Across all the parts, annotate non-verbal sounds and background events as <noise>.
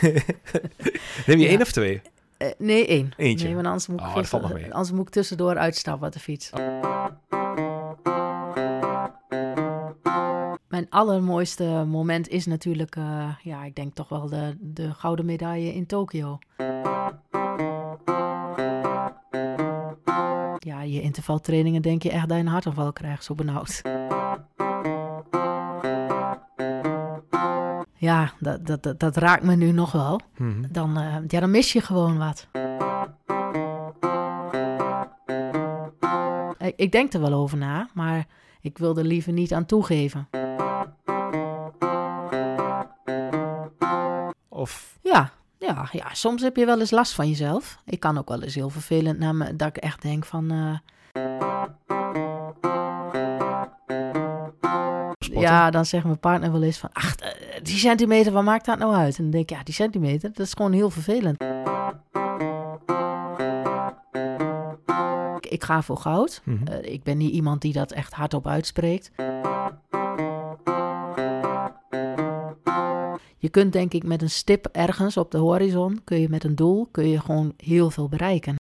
<laughs> Neem je Ja. één of twee? Eh, nee, één. Eentje. Nee, want anders moet, ik Oh, anders moet ik tussendoor uitstappen op de fiets. Mijn allermooiste moment is natuurlijk, eh, ja, ik denk toch wel de, de gouden medaille in Tokio. Ja, je intervaltrainingen denk je echt dat je een hartaanval krijgt, zo benauwd. Ja, dat, dat, dat, dat raakt me nu nog wel. Mhm. Dan, eh, ja, dan mis je gewoon wat. Ik, ik denk er wel over na, maar ik wil er liever niet aan toegeven. Of Ja, ja, ja, soms heb je wel eens last van jezelf. Ik kan ook wel eens heel vervelend naar me, dat ik echt denk van... eh, ja, dan zegt mijn partner wel eens van... Ach, eh, die centimeter, wat maakt dat nou uit? En dan denk ik, ja, die centimeter, dat is gewoon heel vervelend. Ik, ik ga voor goud. Mhm. Eh, ik ben niet iemand die dat echt hardop uitspreekt. Je kunt denk ik met een stip ergens op de horizon, kun je met een doel, kun je gewoon heel veel bereiken.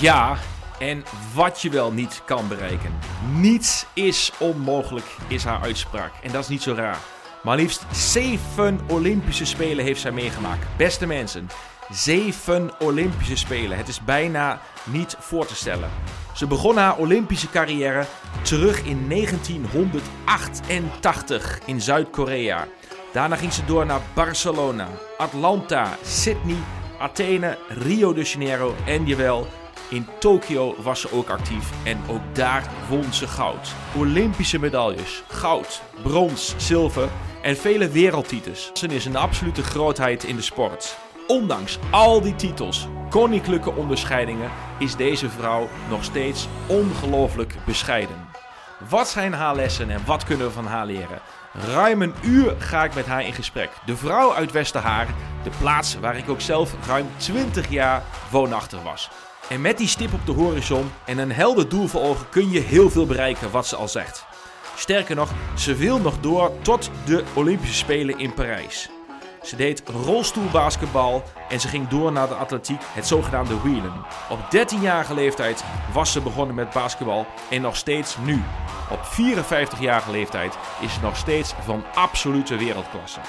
Ja, en wat je wel niet kan bereiken. Niets is onmogelijk, is haar uitspraak. En dat is niet zo raar. Maar liefst zeven Olympische Spelen heeft zij meegemaakt. Beste mensen, zeven Olympische Spelen. Het is bijna niet voor te stellen. Ze begon haar Olympische carrière terug in 1988 in Zuid-Korea. Daarna ging ze door naar Barcelona, Atlanta, Sydney, Athene, Rio de Janeiro en jawel, in Tokio was ze ook actief en ook daar won ze goud. Olympische medailles, goud, brons, zilver en vele wereldtitels. Ze is een absolute grootheid in de sport. Ondanks al die titels, koninklijke onderscheidingen, is deze vrouw nog steeds ongelooflijk bescheiden. Wat zijn haar lessen en wat kunnen we van haar leren? Ruim een uur ga ik met haar in gesprek. De vrouw uit Westerhaar, de plaats waar ik ook zelf ruim 20 jaar woonachtig was. En met die stip op de horizon en een helder doel voor ogen kun je heel veel bereiken wat ze al zegt. Sterker nog, ze wil nog door tot de Olympische Spelen in Parijs. Ze deed rolstoelbasketbal en ze ging door naar de atletiek, het zogenaamde wielen. Op 13-jarige leeftijd was ze begonnen met basketbal en nog steeds nu. Op 54-jarige leeftijd is ze nog steeds van absolute wereldklasse.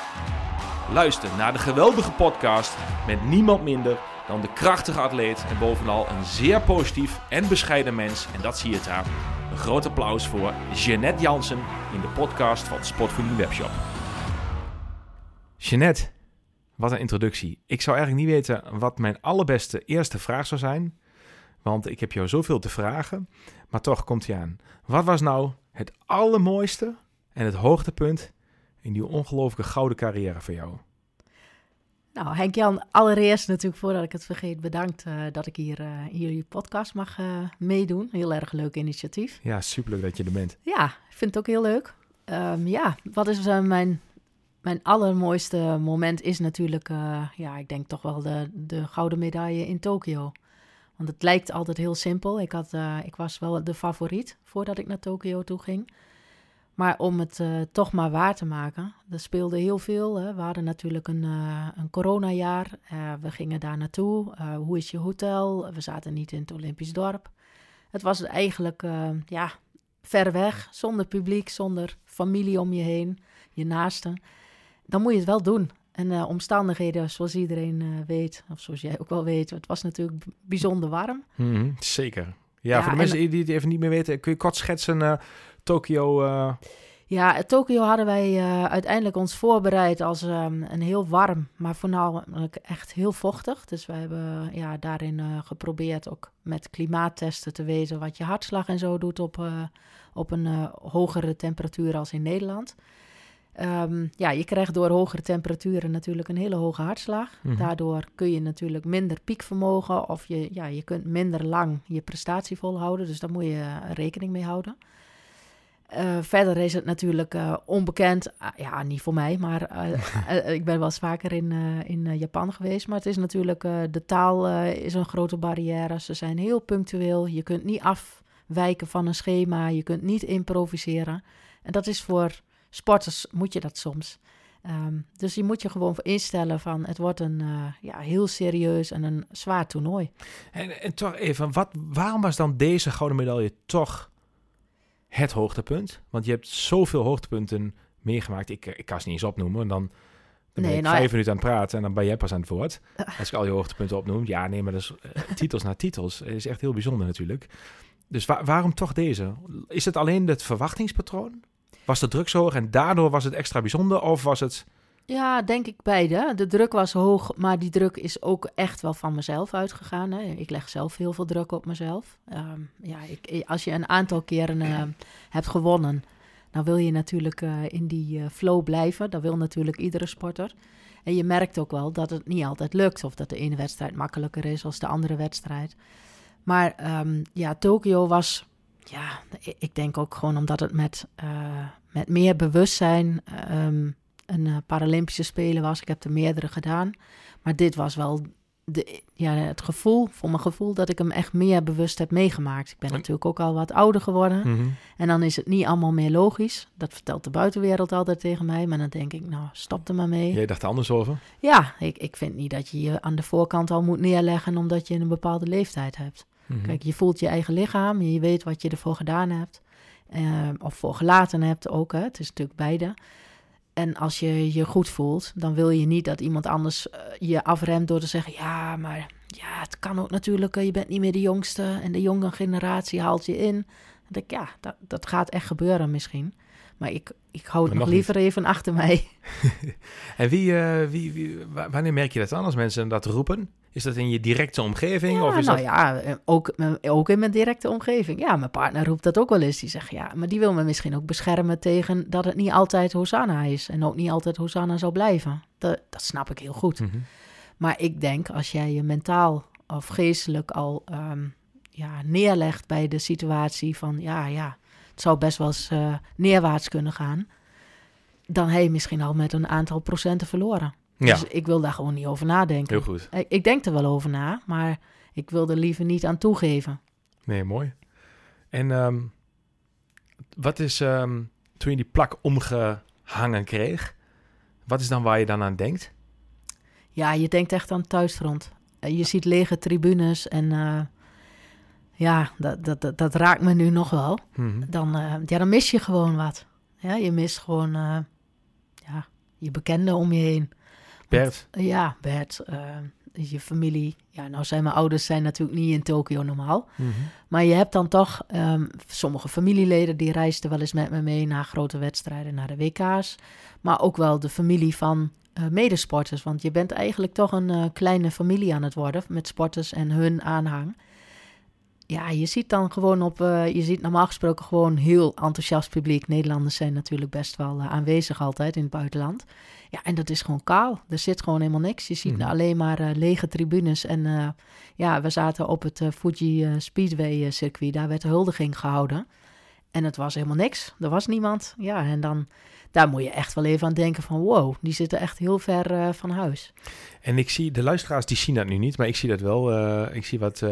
Luister naar de geweldige podcast met niemand minder dan de krachtige atleet en bovenal een zeer positief en bescheiden mens. En dat zie je daar. Groot applaus voor Jeannette Jansen in de podcast van Sportvoeding Webshop. Jeannette, wat een introductie. Ik zou eigenlijk niet weten wat mijn allerbeste eerste vraag zou zijn. Want ik heb jou zoveel te vragen. Maar toch komt hij aan. Wat was nou het allermooiste en het hoogtepunt in die ongelooflijke gouden carrière voor jou? Nou, Henk-Jan, allereerst natuurlijk voordat ik het vergeet, bedankt eh, dat ik hier eh, in jullie podcast mag eh, meedoen. Heel erg leuk initiatief. Ja, superleuk dat je er bent. Ja, ik vind het ook heel leuk. Ehm, ja, wat is mijn, mijn allermooiste moment is natuurlijk, ja, ik denk toch wel de, de gouden medaille in Tokio. Want het lijkt altijd heel simpel. Ik, had, ik was wel de favoriet voordat ik naar Tokio toe ging. Maar om het eh, toch maar waar te maken, er speelde heel veel. Hè. We hadden natuurlijk een, eh een coronajaar. Eh, we gingen daar naartoe. Hoe is je hotel? We zaten niet in het Olympisch dorp. Het was eigenlijk, ja, ver weg, zonder publiek, zonder familie om je heen, je naasten. Dan moet je het wel doen. En omstandigheden, zoals iedereen weet, of zoals jij ook wel weet, het was natuurlijk bijzonder warm. Mhm, zeker. Ja, Ja, voor de en- mensen die die het even niet meer weten, kun je kort schetsen Tokio. eh, Ja, Tokio hadden wij eh, uiteindelijk ons voorbereid als ehm, een heel warm, maar voornamelijk echt heel vochtig. Dus we hebben ja, daarin eh, geprobeerd ook met klimaattesten te weten wat je hartslag en zo doet op, eh, op een eh, hogere temperatuur als in Nederland. Ehm, ja, je krijgt door hogere temperaturen natuurlijk een hele hoge hartslag. Mhm. Daardoor kun je natuurlijk minder piekvermogen of je, ja, je kunt minder lang je prestatie volhouden. Dus daar moet je eh, rekening mee houden. Eh, verder is het natuurlijk eh, onbekend. Ah, ja, niet voor mij, maar eh, <laughs> ik ben wel eens vaker in, in Japan geweest. Maar het is natuurlijk, de taal is een grote barrière. Ze zijn heel punctueel. Je kunt niet afwijken van een schema. Je kunt niet improviseren. En dat is voor sporters, moet je dat soms. Ehm, dus je moet je gewoon instellen van het wordt een uh, ja, heel serieus en een zwaar toernooi. En, en toch even, wat, waarom was dan deze gouden medaille toch het hoogtepunt? Want je hebt zoveel hoogtepunten meegemaakt. Ik, ik kan ze niet eens opnoemen. En dan, dan nee, ben ik nou, vijf minuten aan het praten en dan ben jij pas aan het woord. Als ik al je hoogtepunten opnoem. Ja, nee, maar dat is uh, titels na titels. Het is echt heel bijzonder natuurlijk. Dus waarom toch deze? Is het alleen het verwachtingspatroon? Was de druk zo hoog en daardoor was het extra bijzonder? Of was het... Ja, denk ik beide. De druk was hoog, maar die druk is ook echt wel van mezelf uitgegaan. Hè. Ik leg zelf heel veel druk op mezelf. Ehm, ja, ik, als je een aantal keren uh, hebt gewonnen, dan wil je natuurlijk uh, in die uh, flow blijven. Dat wil natuurlijk iedere sporter. En je merkt ook wel dat het niet altijd lukt. Of dat de ene wedstrijd makkelijker is als de andere wedstrijd. Maar um, ja, Tokio was ja, ik denk ook gewoon omdat het met, met meer bewustzijn um, een uh, Paralympische Spelen was. Ik heb er meerdere gedaan. Maar dit was wel de, ja, het gevoel, voor mijn gevoel, dat ik hem echt meer bewust heb meegemaakt. Ik ben natuurlijk ook al wat ouder geworden. Mm -hmm. En dan is het niet allemaal meer logisch. Dat vertelt de buitenwereld altijd tegen mij. Maar dan denk ik, nou, stop er maar mee. Jij dacht er anders over? Ja, ik, ik vind niet dat je je aan de voorkant al moet neerleggen omdat je een bepaalde leeftijd hebt. Mhm. Kijk, je voelt je eigen lichaam, je weet wat je ervoor gedaan hebt. Uh, of voor gelaten hebt ook, hè. het is natuurlijk beide. En als je je goed voelt, dan wil je niet dat iemand anders uh, je afremt door te zeggen: Ja, maar ja, het kan ook natuurlijk, uh, je bent niet meer de jongste en de jonge generatie haalt je in. Dan denk ik, ja, dat, dat gaat echt gebeuren misschien. Maar ik, ik hou het nog, liever even achter mij. <laughs> en wie, uh, wie, wie, wanneer merk je dat aan als mensen dat roepen? Is dat in je directe omgeving? Ja, of is nou dat... ja, eh, ook, ook in mijn directe omgeving. Ja, mijn partner roept dat ook wel eens. Die zegt ja, maar die wil me misschien ook beschermen tegen dat het niet altijd Hosanna is. En ook niet altijd Hosanna zal blijven. Dat, dat snap ik heel goed. Mm -hmm. Maar ik denk als jij je mentaal of geestelijk al um, ja, neerlegt bij de situatie van ja, ja, het zou best wel eens uh, neerwaarts kunnen gaan. Dan heb je misschien al met een aantal procenten verloren. Ja. Dus ik wil daar gewoon niet over nadenken. Heel goed. Ik, ik, denk er wel over na, maar ik wil er liever niet aan toegeven. Nee, mooi. En um, wat is um, toen je die plak omgehangen kreeg, wat is dan waar je dan aan denkt? Ja, je denkt echt aan thuisfront. Je ziet lege tribunes en uh, ja, dat, dat, dat, dat, raakt me nu nog wel. Mm -hmm. dan, uh, ja, dan mis je gewoon wat. Ja, je mist gewoon uh, ja, je bekenden om je heen. Bert? Want, ja, Bert. je familie. Ja, nou zijn mijn ouders zijn natuurlijk niet in Tokio normaal. Mm -hmm. Maar je hebt dan toch um, sommige familieleden die reisden wel eens met me mee naar grote wedstrijden, naar de WK's. Maar ook wel de familie van uh, medesporters. Want je bent eigenlijk toch een uh, kleine familie aan het worden met sporters en hun aanhang ja, je ziet dan gewoon op, uh, je ziet normaal gesproken gewoon heel enthousiast publiek. Nederlanders zijn natuurlijk best wel uh, aanwezig altijd in het buitenland. Ja, en dat is gewoon kaal. Er zit gewoon helemaal niks. Je ziet mm. alleen maar uh, lege tribunes. En ja, we zaten op het Fuji Speedway circuit. Daar werd de huldiging gehouden. En het was helemaal niks. Er was niemand. Ja, en dan, daar moet je echt wel even aan denken van... wow, die zitten echt heel ver van huis. En ik zie, de luisteraars die zien dat nu niet, maar ik zie dat wel. ik zie wat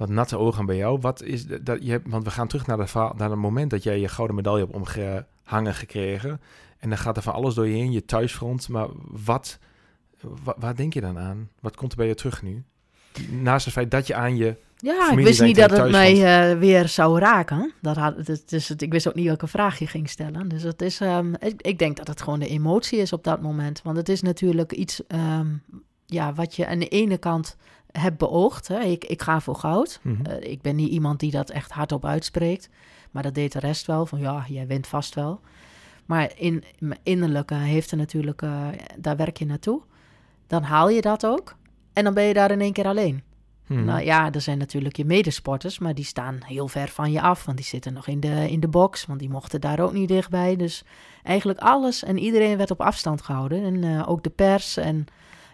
wat natte ogen bij jou. Wat is dat je hebt, want we gaan terug naar, de, naar het moment dat jij je gouden medaille hebt omgehangen gekregen. En dan gaat er van alles door je heen, je thuisfront. Maar wat, waar denk je dan aan? Wat komt er bij je terug nu? Naast het feit dat je aan je. Ja, ik wist niet dat het mij uh, weer zou raken. Dat had, dus ik wist ook niet welke vraag je ging stellen. Dus het is, um, ik, ik, denk dat het gewoon de emotie is op dat moment. Want het is natuurlijk iets um, ja, wat je aan de ene kant heb beoogd. Hè. Ik, ik ga voor goud. Mm -hmm. uh, ik ben niet iemand die dat echt hardop uitspreekt. Maar dat deed de rest wel. Van ja, jij wint vast wel. Maar in mijn innerlijke heeft er natuurlijk, uh, daar werk je naartoe. Dan haal je dat ook. En dan ben je daar in één keer alleen. Hmm. Nou ja, er zijn natuurlijk je medesporters, maar die staan heel ver van je af. Want die zitten nog in de, in de box, want die mochten daar ook niet dichtbij. Dus eigenlijk alles en iedereen werd op afstand gehouden. En uh, ook de pers en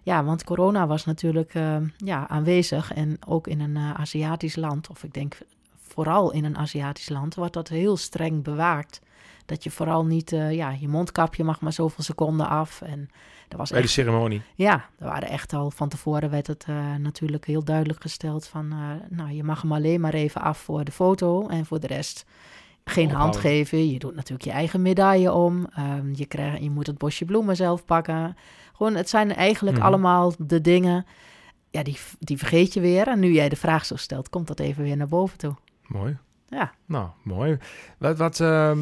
ja, want corona was natuurlijk uh, ja, aanwezig. En ook in een uh, Aziatisch land, of ik denk vooral in een Aziatisch land, wordt dat heel streng bewaakt. Dat je vooral niet, uh, ja, je mondkapje mag maar zoveel seconden af. En dat was Bij echt, de ceremonie? Ja, er waren echt al van tevoren werd het natuurlijk heel duidelijk gesteld van, nou, je mag hem alleen maar even af voor de foto en voor de rest geen hand geven. Je doet natuurlijk je eigen medaille om. Ehm, je, krijgt, je moet het bosje bloemen zelf pakken. Gewoon, het zijn eigenlijk Mhm. allemaal de dingen... Ja, die, die vergeet je weer. En nu jij de vraag zo stelt, komt dat even weer naar boven toe. Mooi. Ja. Nou, mooi. Wat, wat, ehm,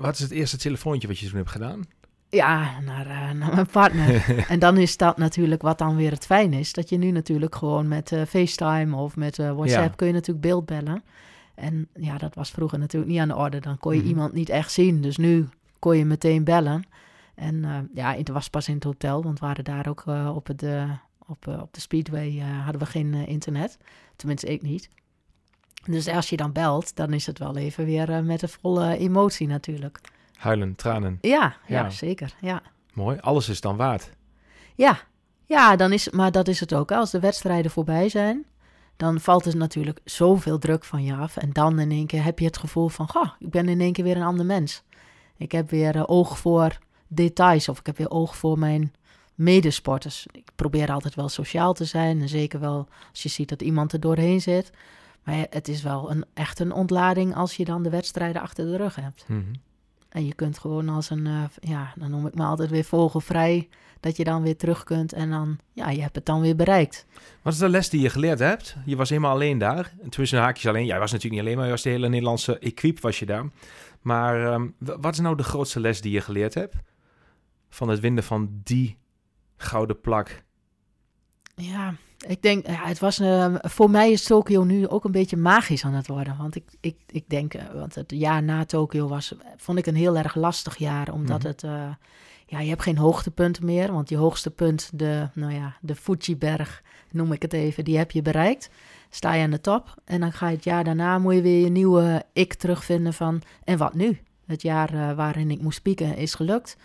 wat is het eerste telefoontje wat je toen hebt gedaan? Ja, naar, eh, naar mijn partner. <laughs> en dan is dat natuurlijk wat dan weer het fijn is. Dat je nu natuurlijk gewoon met eh, FaceTime of met eh, WhatsApp Ja. kun je natuurlijk beeld bellen. En ja, dat was vroeger natuurlijk niet aan de orde. Dan kon je Mhm. iemand niet echt zien. Dus nu kon je meteen bellen. En eh, ja, het was pas in het hotel, want we waren daar ook eh, op, het, eh, op, op de Speedway hadden we geen internet. Tenminste, ik niet. Dus als je dan belt, dan is het wel even weer met een volle emotie natuurlijk. Huilen, tranen. Ja, ja, Ja. zeker. Ja. Mooi. Alles is dan waard. Ja, ja dan is, maar dat is het ook. Als de wedstrijden voorbij zijn, dan valt er natuurlijk zoveel druk van je af. En dan in één keer heb je het gevoel van, goh, ik ben in één keer weer een ander mens. Ik heb weer oog voor details of ik heb weer oog voor mijn medesporters. Ik probeer altijd wel sociaal te zijn en zeker wel als je ziet dat iemand er doorheen zit. Maar het is wel een, echt een ontlading als je dan de wedstrijden achter de rug hebt. Mhm. En je kunt gewoon als een, eh, ja, dan noem ik me altijd weer vogelvrij, dat je dan weer terug kunt en dan, ja, je hebt het dan weer bereikt. Wat is de les die je geleerd hebt? Je was helemaal alleen daar. Tussen haakjes alleen. Jij was natuurlijk niet alleen, maar je was de hele Nederlandse equipe was je daar. Maar ehm, wat is nou de grootste les die je geleerd hebt? Van het winnen van die gouden plak. Ja, ik denk, ja, het was, eh, voor mij is Tokio nu ook een beetje magisch aan het worden. Want ik, ik, ik denk, eh, want het jaar na Tokio was, vond ik een heel erg lastig jaar. Omdat Mhm. het, eh, ja, je hebt geen hoogtepunten meer. Want die hoogste punt, de, nou ja, de Fuji-berg, noem ik het even, die heb je bereikt. Sta je aan de top. En dan ga je het jaar daarna, moet je weer je nieuwe ik terugvinden van, en wat nu? Het jaar waarin ik moest pieken is gelukt.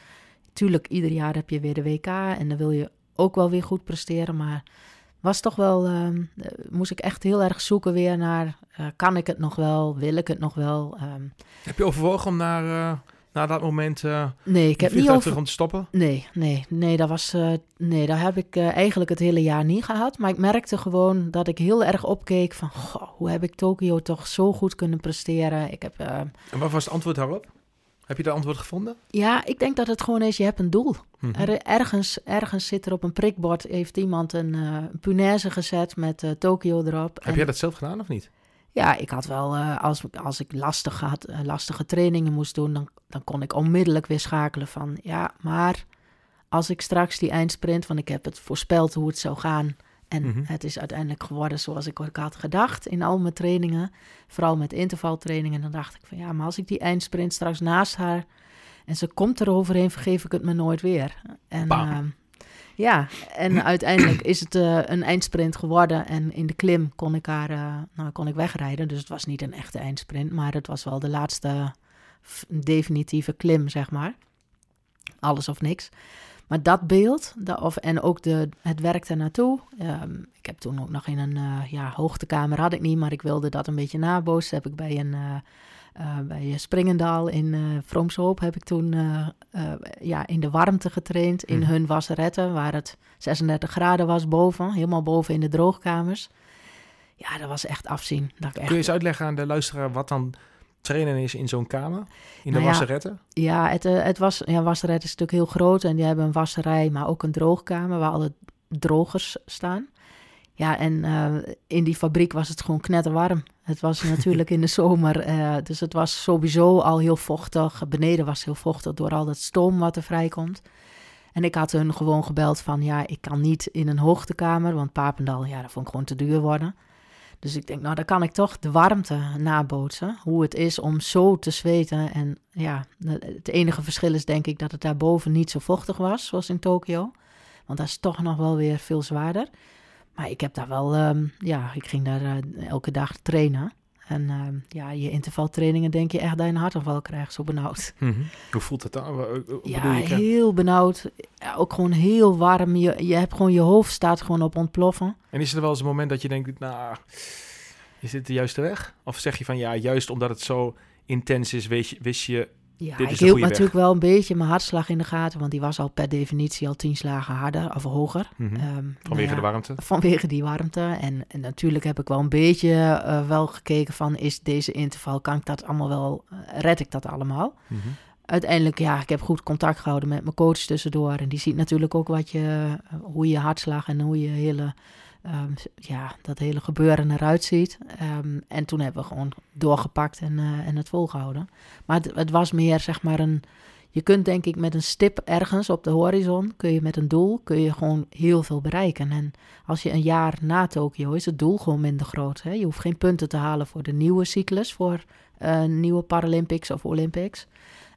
Tuurlijk, ieder jaar heb je weer de WK en dan wil je ook wel weer goed presteren. Maar was toch wel, ehm, eh, moest ik echt heel erg zoeken weer naar, eh, kan ik het nog wel, wil ik het nog wel? Ehm, Heb je overwogen om naar, eh, naar dat moment uh, nee, ik heb niet terug over... om te stoppen? Nee, nee, nee, dat was, nee, dat heb ik eigenlijk het hele jaar niet gehad. Maar ik merkte gewoon dat ik heel erg opkeek van, goh, hoe heb ik Tokio toch zo goed kunnen presteren? Ik heb, eh, En wat was het antwoord daarop? Heb je dat antwoord gevonden? ja, ik denk dat het gewoon is, je hebt een doel. Mhm. Er, ergens, ergens zit er op een prikbord, heeft iemand een eh punaise gezet met eh, Tokio erop. Heb jij dat zelf gedaan of niet? Ja, ik had wel, eh, als, als ik lastig had, lastige trainingen moest doen, dan, dan kon ik onmiddellijk weer schakelen van, ja, maar als ik straks die eindsprint, want ik heb het voorspeld hoe het zou gaan. En Mhm. het is uiteindelijk geworden zoals ik ook had gedacht in al mijn trainingen. Vooral met intervaltrainingen. Dan dacht ik van ja, maar als ik die eindsprint straks naast haar en ze komt er overheen, vergeef ik het me nooit weer. En ehm, ja, en <clears throat> uiteindelijk is het eh, een eindsprint geworden. En in de klim kon ik haar eh, nou, kon ik wegrijden. Dus het was niet een echte eindsprint, maar het was wel de laatste definitieve klim, zeg maar. Alles of niks. Maar dat beeld, of, en ook de, het werk ernaartoe. ehm ik heb toen ook nog in een eh, ja, hoogtekamer, had ik niet, maar ik wilde dat een beetje nabootsen. Heb ik bij een eh, eh, bij Springendaal in eh Vroomshoop heb ik toen ja, in de warmte getraind. In Mhm. hun wasseretten, waar het 36 graden was boven. Helemaal boven in de droogkamers. Ja, dat was echt afzien. Dat echt, Kun je eens uitleggen aan de luisteraar wat dan trainen is in zo'n kamer? In de Nou ja, wasseretten? Ja, het, eh, het was, ja, wasseret is natuurlijk heel groot en die hebben een wasserij, maar ook een droogkamer waar alle drogers staan. Ja, en eh, in die fabriek was het gewoon knetterwarm. Het was natuurlijk in de <laughs> zomer, eh, dus het was sowieso al heel vochtig. Beneden was heel vochtig door al dat stoom wat er vrijkomt. En ik had hun gewoon gebeld van, ja, ik kan niet in een hoogtekamer, want Papendal, ja, dat vond ik gewoon te duur worden. Dus ik denk, nou, dan kan ik toch de warmte nabootsen. Hoe het is om zo te zweten. En ja, het enige verschil is denk ik dat het daarboven niet zo vochtig was, zoals in Tokio. Want dat is toch nog wel weer veel zwaarder. Maar ik heb daar wel, ehm, ja, ik ging daar eh, elke dag trainen. En ehm, ja, je intervaltrainingen denk je echt dat je een hartaanval krijgt, zo benauwd. <laughs> Mhm. Hoe voelt dat dan? Wat- wat Ja, je? heel benauwd. Ja, ook gewoon heel warm. Je, je hebt gewoon, je hoofd staat gewoon op ontploffen. En is er wel eens een moment dat je denkt, nou, is dit de juiste weg? Of zeg je van, ja, juist omdat het zo intens is, wist je, wist je Ja, ik hield natuurlijk wel een beetje mijn hartslag in de gaten, want die was al per definitie al tien slagen harder of hoger. Mhm. Ehm, nou Vanwege ja, de warmte. Vanwege die warmte. En, en natuurlijk heb ik wel een beetje eh, wel gekeken van, is deze interval, kan ik dat allemaal wel, eh, red ik dat allemaal? Mhm. Uiteindelijk, ja, ik heb goed contact gehouden met mijn coach tussendoor. En die ziet natuurlijk ook wat je, eh, hoe je hartslag en hoe je hele, ehm, ja, dat hele gebeuren eruit ziet. Ehm, en toen hebben we gewoon doorgepakt en, eh, en het volgehouden. Maar het, was meer, zeg maar, een... Je kunt denk ik met een stip ergens op de horizon, kun je met een doel, kun je gewoon heel veel bereiken. En als je een jaar na Tokio is het doel gewoon minder groot. Hè? Je hoeft geen punten te halen voor de nieuwe cyclus, voor eh, nieuwe Paralympics of Olympics.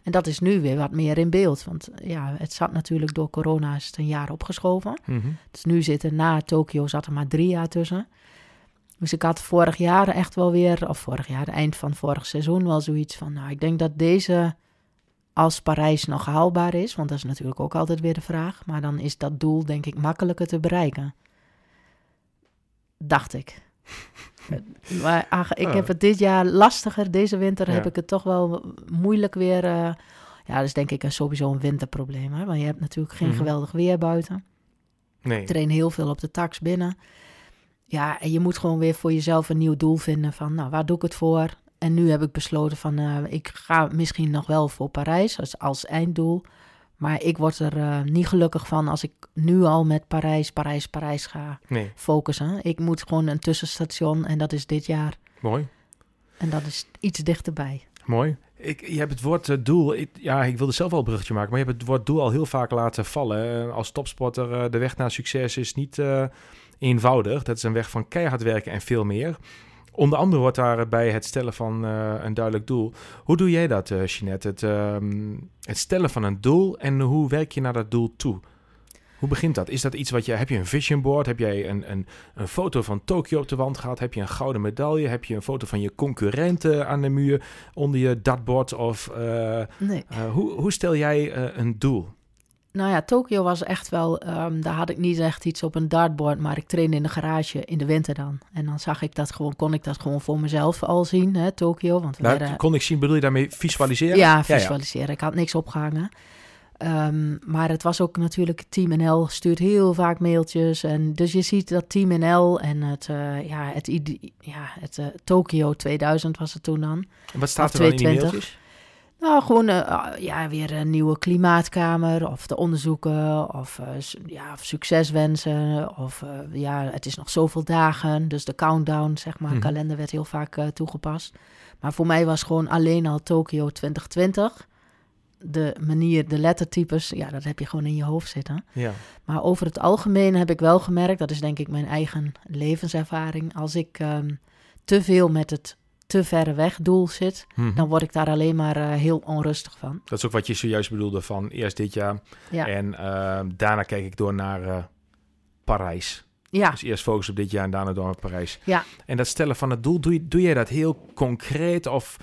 En dat is nu weer wat meer in beeld. Want ja, het zat natuurlijk door corona is het een jaar opgeschoven. Mhm. Dus nu zitten na Tokio zat er maar drie jaar tussen. Dus ik had vorig jaar echt wel weer, of vorig jaar, eind van vorig seizoen, wel zoiets van, nou, ik denk dat deze als Parijs nog haalbaar is, want dat is natuurlijk ook altijd weer de vraag, maar dan is dat doel denk ik makkelijker te bereiken. Dacht ik. <laughs> maar ach, ik Ah. heb het dit jaar lastiger. Deze winter Ja. heb ik het toch wel moeilijk weer. eh, ja, dat is denk ik een, sowieso een winterprobleem. Hè? Want je hebt natuurlijk geen Mhm. geweldig weer buiten. Nee. Ik train heel veel op de tax binnen. Ja, en je moet gewoon weer voor jezelf een nieuw doel vinden van, nou, waar doe ik het voor? En nu heb ik besloten van, eh, ik ga misschien nog wel voor Parijs als, als einddoel. Maar ik word er eh, niet gelukkig van als ik nu al met Parijs, Parijs, Parijs ga Nee. focussen. Ik moet gewoon een tussenstation en dat is dit jaar. Mooi. En dat is iets dichterbij. Mooi. Ik, je hebt het woord eh, doel. Ik, ja, ik wilde zelf wel een bruggetje maken, maar je hebt het woord doel al heel vaak laten vallen. Eh, als topsporter, de weg naar succes is niet eh, eenvoudig. Dat is een weg van keihard werken en veel meer. Onder andere wordt daarbij het stellen van eh, een duidelijk doel. Hoe doe jij dat, eh Jeanette? Het, ehm, het stellen van een doel en hoe werk je naar dat doel toe? Hoe begint dat? Is dat iets wat je... Heb je een vision board? Heb jij een, een, een foto van Tokio op de wand gehad? Heb je een gouden medaille? Heb je een foto van je concurrenten aan de muur onder je dartboard? Of eh, Nee. hoe, hoe stel jij een doel? Nou ja, Tokio was echt wel, ehm, daar had ik niet echt iets op een dartboard, maar ik trainde in de garage in de winter dan. En dan zag ik dat gewoon, kon ik dat gewoon voor mezelf al zien, hè, Tokio. Want Nou, werden- kon ik zien, bedoel je daarmee visualiseren? ja, visualiseren. Ik had niks opgehangen. Ehm, maar het was ook natuurlijk, Team NL stuurt heel vaak mailtjes. En dus je ziet dat Team NL en het, eh, ja, het, ja, het eh, Tokio 2000 was het toen dan. En wat staat er dan in die 220. mailtjes? Nou, gewoon eh, ja, weer een nieuwe klimaatkamer of de onderzoeken of, eh, ja, of succeswensen. Of eh, ja, het is nog zoveel dagen. Dus de countdown, zeg maar, Mhm. kalender werd heel vaak toegepast. Maar voor mij was gewoon alleen al Tokio 2020. De manier, de lettertypes, ja, dat heb je gewoon in je hoofd zitten. Ja. Maar over het algemeen heb ik wel gemerkt, dat is denk ik mijn eigen levenservaring. Als ik ehm, te veel met het te verre weg doel zit, Mhm. dan word ik daar alleen maar eh, heel onrustig van. Dat is ook wat je zojuist bedoelde van eerst dit jaar. Ja, En eh, daarna kijk ik door naar eh, Parijs. ja, Dus eerst focus op dit jaar en daarna door naar Parijs. Ja. En dat stellen van het doel, doe je, doe je dat heel concreet? Of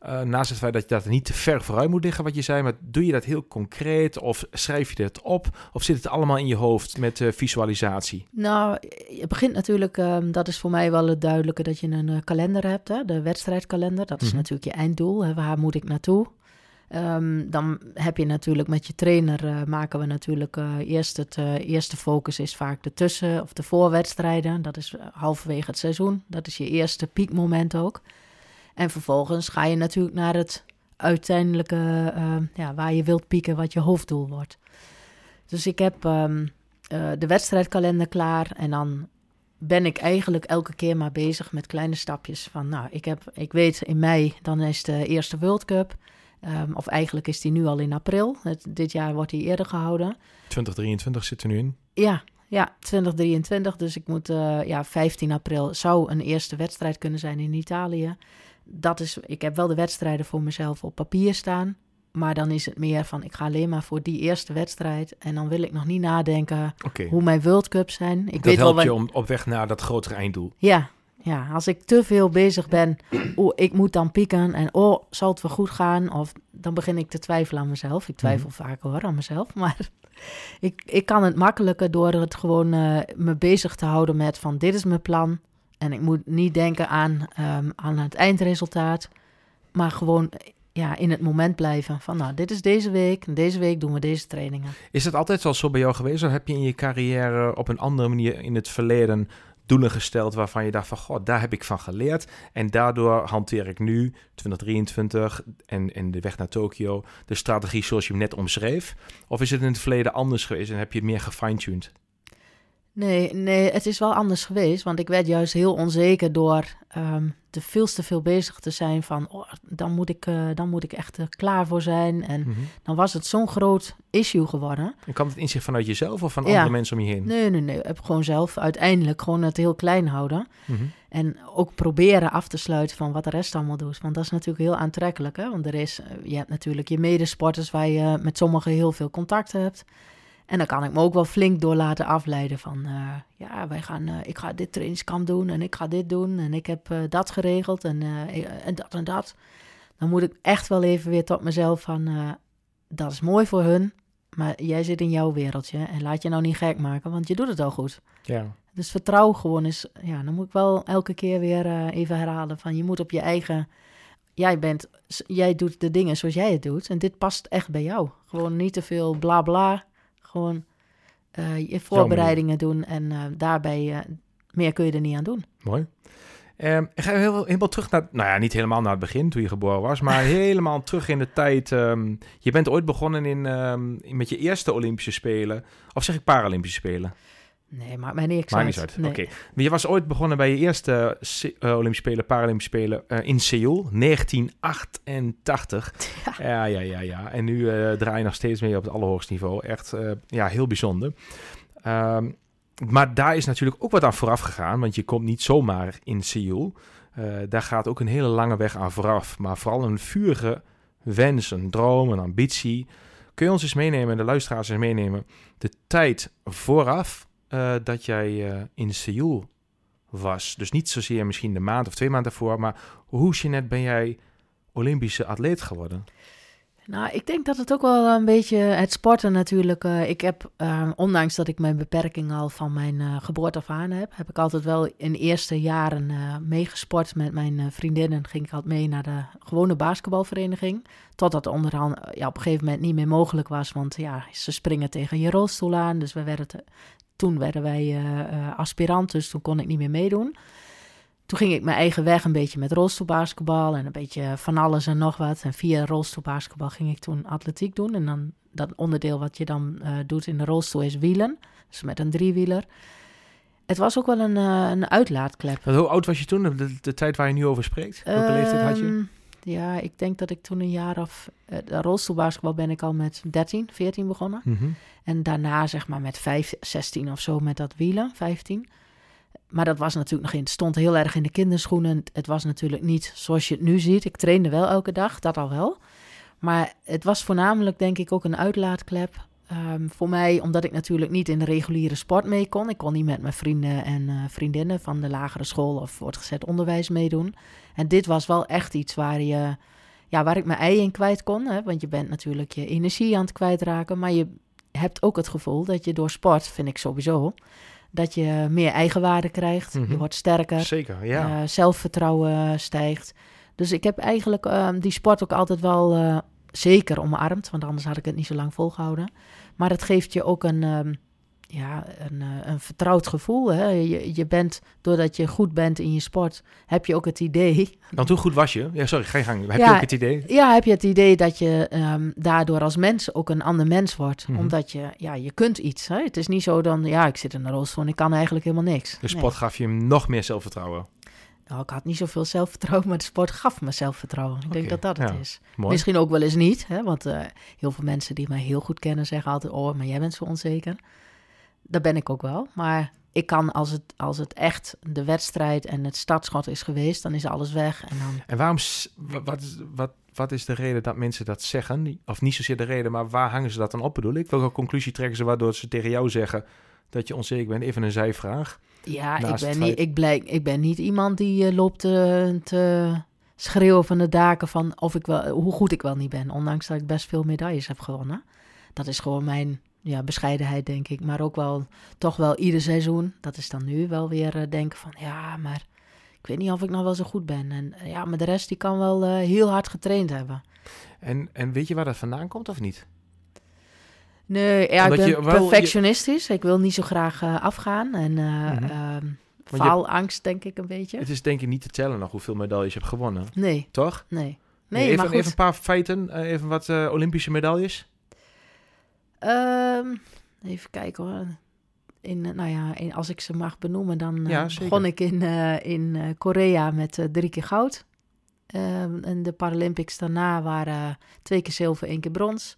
eh, naast het feit dat je dat niet te ver vooruit moet liggen, wat je zei, maar doe je dat heel concreet? Of schrijf je het op? Of zit het allemaal in je hoofd met eh, visualisatie? nou, je begint natuurlijk, ehm, dat is voor mij wel het duidelijke, dat je een eh, kalender hebt, hè, de wedstrijdkalender. Dat is Mhm. natuurlijk je einddoel, hè, waar moet ik naartoe? Ehm, dan heb je natuurlijk met je trainer, maken we natuurlijk eerst het eerste focus is vaak de tussen- of de voorwedstrijden. Dat is halverwege het seizoen. Dat is je eerste piekmoment ook. En vervolgens ga je natuurlijk naar het uiteindelijke, eh, ja, waar je wilt pieken, wat je hoofddoel wordt. Dus ik heb ehm, eh, de wedstrijdkalender klaar en dan ben ik eigenlijk elke keer maar bezig met kleine stapjes. Van, nou, ik, heb, ik weet in mei, dan is de eerste World Cup. Ehm, of eigenlijk is die nu al in april. Het, dit jaar wordt die eerder gehouden. 2023 zit er nu in. Ja, ja, 2023. Dus ik moet, eh, ja, 15 april zou een eerste wedstrijd kunnen zijn in Italië. Dat is, ik heb wel de wedstrijden voor mezelf op papier staan. Maar dan is het meer van, ik ga alleen maar voor die eerste wedstrijd. En dan wil ik nog niet nadenken hoe mijn World Cups zijn. Ik Dat weet wel helpt je om, op weg naar dat grotere einddoel. ja, ja, als ik te veel bezig ben, <clears throat> oh, ik moet dan pieken en oh, zal het wel goed gaan? Of dan begin ik te twijfelen aan mezelf. Ik twijfel vaak hoor aan mezelf, <laughs> maar ik, ik kan het makkelijker door het gewoon eh, me bezig te houden met van dit is mijn plan. En ik moet niet denken aan, ehm, aan het eindresultaat, maar gewoon ja, in het moment blijven. Van nou, dit is deze week en deze week doen we deze trainingen. Is het altijd al zo bij jou geweest? Of heb je in je carrière op een andere manier in het verleden doelen gesteld waarvan je dacht van, god, daar heb ik van geleerd. En daardoor hanteer ik nu, 2023 en, en de weg naar Tokio, de strategie zoals je hem net omschreef? Of is het in het verleden anders geweest en heb je het meer gefine-tuned? Nee, nee, het is wel anders geweest. Want ik werd juist heel onzeker door um, te veel te veel bezig te zijn van... Oh, dan, moet ik, uh, dan moet ik echt er klaar voor zijn. En mm -hmm. dan was het zo'n groot issue geworden. En kwam het inzicht vanuit jezelf of van ja. andere mensen om je heen? Nee, nee, nee. Ik heb gewoon zelf uiteindelijk gewoon het heel klein houden. Mm -hmm. En ook proberen af te sluiten van wat de rest allemaal doet. Want dat is natuurlijk heel aantrekkelijk. Hè? Want er is, je hebt natuurlijk je medesporters waar je met sommigen heel veel contact hebt... En dan kan ik me ook wel flink door laten afleiden van, uh, ja, wij gaan, uh, ik ga dit trainingskamp doen en ik ga dit doen en ik heb uh, dat geregeld en, en dat en dat. Dan moet ik echt wel even weer tot mezelf van, dat is mooi voor hun, maar jij zit in jouw wereldje en laat je nou niet gek maken, want je doet het al goed. Ja. Dus vertrouw gewoon is, ja, dan moet ik wel elke keer weer even herhalen van, je moet op je eigen jij bent, jij doet de dingen zoals jij het doet. En dit past echt bij jou. Gewoon niet te veel bla bla. Gewoon uh, je voorbereidingen doen en uh, daarbij uh, meer kun je er niet aan doen. Mooi. Um, ik ga heel, helemaal terug naar, nou ja, niet helemaal naar het begin toen je geboren was, maar <laughs> helemaal terug in de tijd. Um, je bent ooit begonnen in, um, met je eerste Olympische Spelen, of zeg ik Paralympische Spelen? Nee, maar mij niks Maakt niet uit. Nee. Oké. Okay. Je was ooit begonnen bij je eerste uh, Olympische Spelen, Paralympische Spelen uh, in Seoul, 1988. <laughs> Ja, ja, ja, ja. ja. En nu draai je nog steeds mee op het allerhoogste niveau. Echt, ja, heel bijzonder. Um, maar daar is natuurlijk ook wat aan vooraf gegaan, want je komt niet zomaar in Seoul. daar gaat ook een hele lange weg aan vooraf, maar vooral een vurige wens, een droom, een ambitie. Kun je ons eens meenemen, de luisteraars eens meenemen, de tijd vooraf uh, dat jij uh, in Seoul was. Dus niet zozeer misschien de maand of twee maanden daarvoor, maar hoe, Jeanette, ben jij Olympische atleet geworden? Nou, ik denk dat het ook wel een beetje het sporten natuurlijk. Uh, ik heb, uh, ondanks dat ik mijn beperking al van mijn uh, geboorte af aan heb, heb ik altijd wel in eerste jaren meegesport met mijn vriendinnen. Ging ik altijd mee naar de gewone basketbalvereniging. Totdat het onderhand ja, op een gegeven moment niet meer mogelijk was. Want ja, ze springen tegen je rolstoel aan. Dus we werden toen werden wij uh, aspirant, dus toen kon ik niet meer meedoen. Toen ging ik mijn eigen weg een beetje met rolstoelbasketbal en een beetje van alles en nog wat. En via rolstoelbasketbal ging ik toen atletiek doen. En dan dat onderdeel wat je dan uh, doet in de rolstoel is wielen. Dus met een driewieler. Het was ook wel een, uh, een uitlaatklep. hoe oud was je toen, de, de, tijd waar je nu over spreekt? Welke um, leeftijd had je? Ehm, ja, ik denk dat ik toen een jaar of... Uh, rolstoelbasketbal ben ik al met 13, 14 begonnen. Mm -hmm. En daarna zeg maar met 5, 16 of zo met dat wielen, 15. Maar dat was natuurlijk nog in, het stond heel erg in de kinderschoenen. Het was natuurlijk niet zoals je het nu ziet. Ik trainde wel elke dag, dat al wel. Maar het was voornamelijk denk ik ook een uitlaatklep. Um, voor mij, omdat ik natuurlijk niet in de reguliere sport mee kon. Ik kon niet met mijn vrienden en uh, vriendinnen van de lagere school of voortgezet onderwijs meedoen. En dit was wel echt iets waar je, ja, waar ik mijn ei in kwijt kon. Hè? Want je bent natuurlijk je energie aan het kwijtraken. Maar je hebt ook het gevoel dat je door sport, vind ik sowieso, dat je meer eigenwaarde krijgt. Mm -hmm. Je wordt sterker. Zeker, ja. Uh, zelfvertrouwen stijgt. Dus ik heb eigenlijk uh, die sport ook altijd wel uh, zeker omarmd. Want anders had ik het niet zo lang volgehouden. Maar het geeft je ook een, um, ja, een, een vertrouwd gevoel. Hè? Je, je bent, doordat je goed bent in je sport, heb je ook het idee... <laughs> Want hoe goed was je? Ja, sorry, ga je gang. Heb ja, je ook het idee? Ja, heb je het idee dat je um, daardoor als mens ook een ander mens wordt. Mm -hmm. Omdat je, ja, je kunt iets. Hè? Het is niet zo dan, ja, ik zit in een rolstoel en ik kan eigenlijk helemaal niks. De sport nee. gaf je hem nog meer zelfvertrouwen? Nou, ik had niet zoveel zelfvertrouwen, maar de sport gaf me zelfvertrouwen. Ik okay, denk dat dat ja, het is. Mooi. Misschien ook wel eens niet, hè? want uh, heel veel mensen die mij heel goed kennen zeggen altijd... oh, maar jij bent zo onzeker. Dat ben ik ook wel, maar ik kan als het, als het echt de wedstrijd en het startschot is geweest... dan is alles weg. En, dan... en waarom, wat, wat, wat is de reden dat mensen dat zeggen? Of niet zozeer de reden, maar waar hangen ze dat dan op bedoel ik? Welke conclusie trekken ze waardoor ze tegen jou zeggen dat je onzeker bent? Even een zijvraag. Ja, ik ben, niet, ik, blijk, ik ben niet iemand die uh, loopt te, te, schreeuwen van de daken van of ik wel, hoe goed ik wel niet ben. Ondanks dat ik best veel medailles heb gewonnen. Dat is gewoon mijn ja, bescheidenheid, denk ik. Maar ook wel toch wel ieder seizoen. Dat is dan nu wel weer uh, denken van ja, maar ik weet niet of ik nog wel zo goed ben. En eh, ja, maar de rest die kan wel eh, heel hard getraind hebben. En, en weet je waar dat vandaan komt of niet? Nee, ja, Omdat ik je ben je- perfectionistisch. Ik wil niet zo graag eh, afgaan. En eh je- faalangst, denk ik een beetje. Het is denk ik niet te tellen nog hoeveel medailles je hebt gewonnen, Nee, toch? nee. Nee, even, maar goed. even een paar feiten, eh, even wat eh, Olympische medailles. Ehm, even kijken hoor. In, eh, nou ja, in- als ik ze mag benoemen, dan eh, Ja, begon ik in, eh, in Korea met drie keer goud. Ehm, en de Paralympics daarna waren twee keer zilver, één keer brons.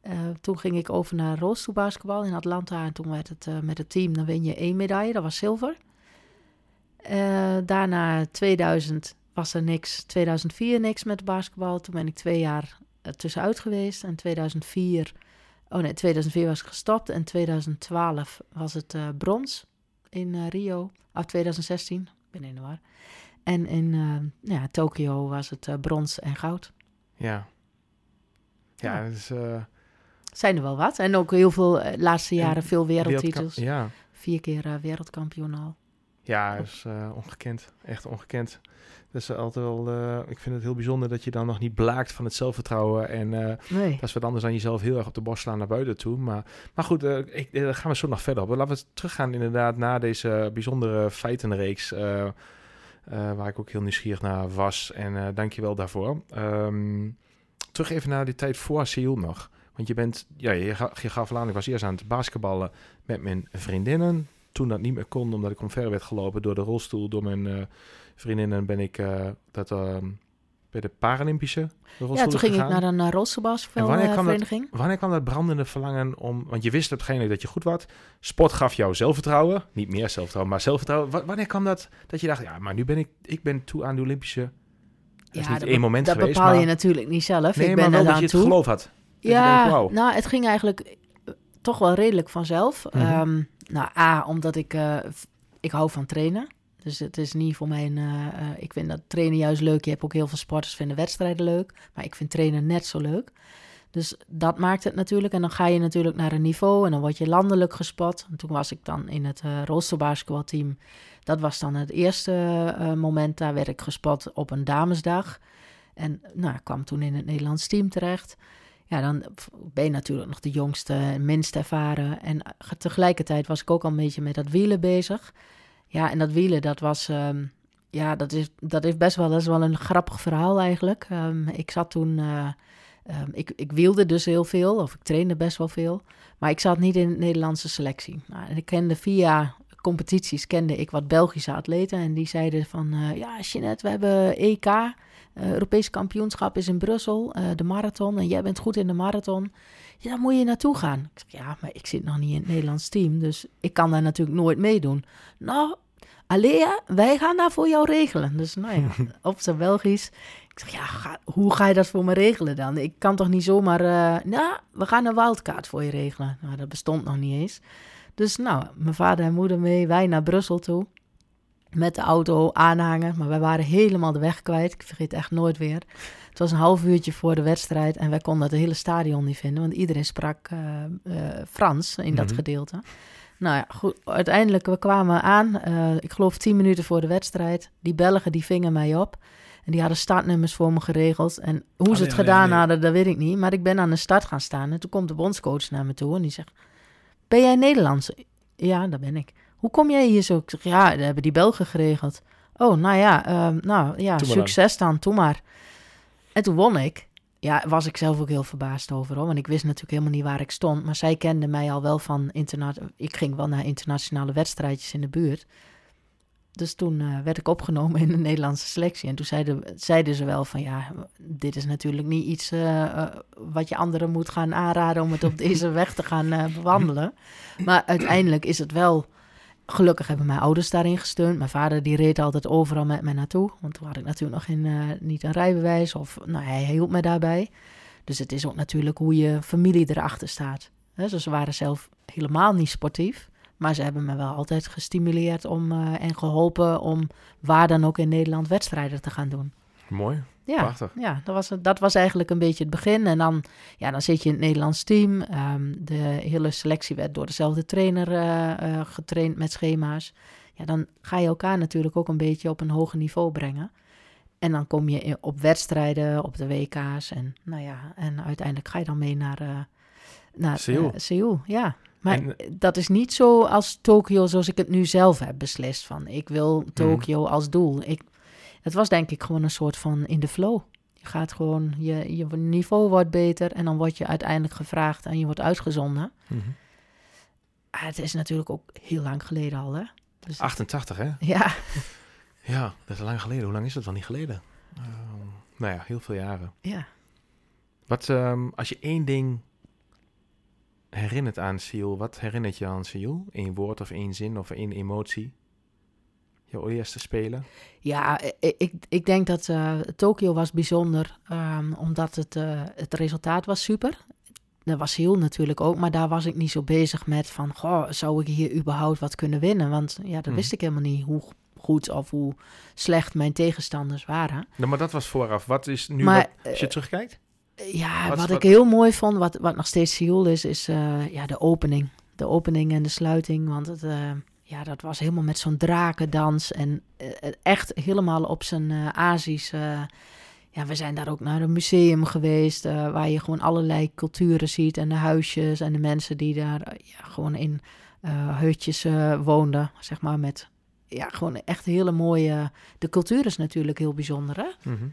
Eh, toen ging ik over naar rolstoelbasketbal in Atlanta. En toen werd het met het team, dan win je één medaille, dat was zilver. Daarna 2000 was er niks. 2004 niks met basketbal. Toen ben ik twee jaar tussenuit geweest. En 2004, oh nee, 2004 was ik gestopt. En 2012 was het eh, brons in eh, Rio. Of 2016, ik ben in de war. En in eh, ja, Tokio was het brons en goud. Ja. Ja, Ja. eh, Zijn er wel wat. En ook heel veel, laatste jaren, En veel wereldtitels. Ja, Vier keer wereldkampioen al. Ja dat is eh, ongekend. Echt ongekend. Dat is altijd wel... eh, ik vind het heel bijzonder dat je dan nog niet blaakt van het zelfvertrouwen. En Nee. dat is wat anders dan jezelf heel erg op de borst slaan naar buiten toe. Maar, maar goed, ik, daar gaan we zo nog verder op. Laten we teruggaan inderdaad naar deze bijzondere feitenreeks. waar ik ook heel nieuwsgierig naar was. En dank je wel daarvoor. Ehm, terug even naar die tijd voor Seoul nog. Want je bent, ja, je, je gaf aan, ik was eerst aan het basketballen met mijn vriendinnen. Toen dat niet meer kon, omdat ik omver werd gelopen door de rolstoel, door mijn eh, vriendinnen, ben ik eh, dat, ehm, bij de Paralympische rolstoel Ja, toen ging gegaan. ik naar een uh, En wanneer kwam dat- rolstoelbasketbalvereniging. Wanneer kwam dat brandende verlangen om... Want je wist waarschijnlijk dat je goed was. Sport gaf jou zelfvertrouwen. Niet meer zelfvertrouwen, maar zelfvertrouwen. Wa- wanneer kwam dat dat je dacht... Ja, maar nu ben ik, ik ben toe aan de Olympische... Dat is niet dat één moment dat geweest, bepaal je maar- natuurlijk niet zelf. Nee, ik maar ben wel er dat aan je het toe. geloof had. Ja, nou, het ging eigenlijk eh, toch wel redelijk vanzelf. Mhm. Ehm, nou, A, omdat ik, eh, ik hou van trainen. Dus het is niet voor mij een... eh, eh, ik vind dat trainen juist leuk. Je hebt ook heel veel sporters vinden wedstrijden leuk. Maar ik vind trainen net zo leuk. Dus dat maakt het natuurlijk. En dan ga je natuurlijk naar een niveau en dan word je landelijk gespot. En toen was ik dan in het rolstoelbasketbalteam. Dat was dan het eerste moment. Daar werd ik gespot op een damesdag. En nou, ik kwam toen in het Nederlands team terecht. Ja, dan ben je natuurlijk nog de jongste, minst ervaren. En eh, tegelijkertijd was ik ook al een beetje met dat wielen bezig. Ja, en dat wielen, dat was... ehm, ja, dat is, dat is best wel, dat is wel een grappig verhaal eigenlijk. Ehm, ik zat toen... eh, ehm, ik, ik wielde dus heel veel, of ik trainde best wel veel. Maar ik zat niet in de Nederlandse selectie. Nou, ik kende via competities kende ik wat Belgische atleten. En die zeiden van, eh, ja, Jeanette, we hebben EK. Eh Europees kampioenschap is in Brussel, eh, de marathon. En jij bent goed in de marathon. Ja, daar moet je naartoe gaan. Ik zeg, ja, maar ik zit nog niet in het Nederlands team. Dus ik kan daar natuurlijk nooit meedoen. Nou, Alea, wij gaan daar voor jou regelen. Dus nou ja, <laughs> op zijn Belgisch. Ik zeg, ja, ga- hoe ga je dat voor me regelen dan? Ik kan toch niet zomaar... eh nou, we gaan een wildcard voor je regelen. Nou, dat bestond nog niet eens. Dus nou, mijn vader en moeder mee, wij naar Brussel toe. Met de auto aanhangen, maar wij waren helemaal de weg kwijt. Ik vergeet echt nooit weer. Het was een half uurtje voor de wedstrijd en wij konden het hele stadion niet vinden, want iedereen sprak eh, eh, Frans in dat Mhm. gedeelte. Nou ja, goed, uiteindelijk, we kwamen aan, eh, ik geloof tien minuten voor de wedstrijd. Die Belgen, die vingen mij op. En die hadden startnummers voor me geregeld. En hoe ze het gedaan hadden, dat weet ik niet. Maar ik ben aan de start gaan staan en toen komt de bondscoach naar me toe en die zegt... Ben jij Nederlands? Ja, dat ben ik. Hoe kom jij hier zo? Ik zeg, ja, dat hebben die Belgen geregeld. Oh, nou ja, ehm, nou ja, dan. succes dan, doe maar. En toen won ik. Ja, was ik zelf ook heel verbaasd over, hoor. Want ik wist natuurlijk helemaal niet waar ik stond. Maar zij kende mij al wel van interna Ik ging wel naar internationale wedstrijdjes in de buurt. Dus toen eh, werd ik opgenomen in de Nederlandse selectie. En toen zeiden, zeiden ze wel van ja, dit is natuurlijk niet iets eh, eh, wat je anderen moet gaan aanraden om het op deze <laughs> weg te gaan eh, bewandelen. Maar uiteindelijk is het wel. Gelukkig hebben mijn ouders daarin gesteund. Mijn vader die reed altijd overal met mij naartoe. Want toen had ik natuurlijk nog geen, eh, niet een rijbewijs. Of nou, hij hielp me daarbij. Dus het is ook natuurlijk hoe je familie erachter staat. Dus ze waren zelf helemaal niet sportief. Maar ze hebben me wel altijd gestimuleerd om, eh, en geholpen om waar dan ook in Nederland wedstrijden te gaan doen. Mooi. Ja, Prachtig. ja dat, was, dat was eigenlijk een beetje het begin. En dan, ja, dan zit je in het Nederlands team. Ehm, de hele selectie werd door dezelfde trainer eh, eh, getraind met schema's. Ja, dan ga je elkaar natuurlijk ook een beetje op een hoger niveau brengen. En dan kom je op wedstrijden, op de WK's. En, nou ja, en uiteindelijk ga je dan mee naar, eh naar Seoul. Seoul. Ja, maar En- dat is niet zo als Tokio zoals ik het nu zelf heb beslist. Van ik wil Tokio als doel. Ik, het was denk ik gewoon een soort van in de flow. Je gaat gewoon, je, je niveau wordt beter en dan word je uiteindelijk gevraagd en je wordt uitgezonden. Mhm. Ah, het is natuurlijk ook heel lang geleden al, hè? Dus, 88, hè? ja, <laughs> Ja, dat is lang geleden. Hoe lang is dat wel niet geleden? Ehm, nou ja, heel veel jaren. ja. Wat, ehm, als je één ding herinnert aan Seoul, wat herinnert je aan Seoul? Eén woord of één zin of één emotie? Je eerste spelen? Ja, ik, ik, ik denk dat eh Tokio was bijzonder, ehm, omdat het, eh, het resultaat was super. Dat was heel natuurlijk ook, maar daar was ik niet zo bezig met van, goh, zou ik hier überhaupt wat kunnen winnen? Want ja, dat Hmm. wist ik helemaal niet hoe goed of hoe slecht mijn tegenstanders waren. Nou, maar dat was vooraf. Wat is nu, maar wat- als je terugkijkt? Ja, Wat- wat, wat- ik heel mooi vond, wat, wat nog steeds Seoul is, is eh, ja, de opening. De opening en de sluiting. Want het, eh, ja, dat was helemaal met zo'n drakendans. En eh, echt helemaal op zijn eh Azisch. eh, ja, we zijn daar ook naar een museum geweest. eh, waar je gewoon allerlei culturen ziet. En de huisjes en de mensen die daar eh, ja, gewoon in eh, hutjes eh, woonden. Zeg maar met ja, gewoon echt hele mooie. De cultuur is natuurlijk heel bijzonder. Hè? Mhm.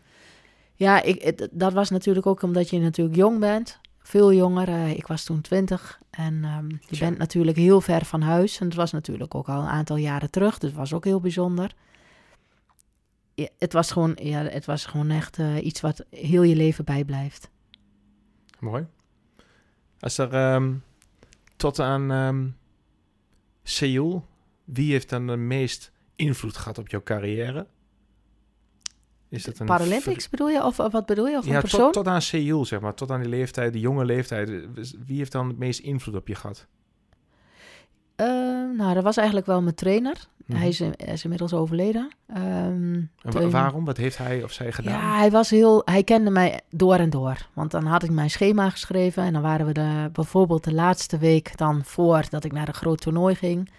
Ja, ik, het- dat was natuurlijk ook omdat je natuurlijk jong bent. Veel jonger. eh, ik was toen twintig. En ehm, je bent natuurlijk heel ver van huis. En het was natuurlijk ook al een aantal jaren terug. Dus het was ook heel bijzonder. Ja, het, was gewoon, ja, het was gewoon echt eh, iets wat heel je leven bijblijft. Mooi. Als er ehm, tot aan ehm Seoul, wie heeft dan de meest invloed gehad op jouw carrière? Is dat een Paralympics bedoel je? Of, wat bedoel je? Of Ja, een tot, persoon? tot aan Seoul, zeg maar. Tot aan die leeftijd, die jonge leeftijd. Wie heeft dan het meest invloed op je gehad? Eh, nou, dat was eigenlijk wel mijn trainer. Mhm. Hij, is, inmiddels overleden. Ehm, En wa- waarom? Wat heeft hij of zij gedaan? Ja, hij was heel. Hij kende mij door en door. Want dan had ik mijn schema geschreven. En dan waren we de, bijvoorbeeld de laatste week dan voordat ik naar een groot toernooi ging.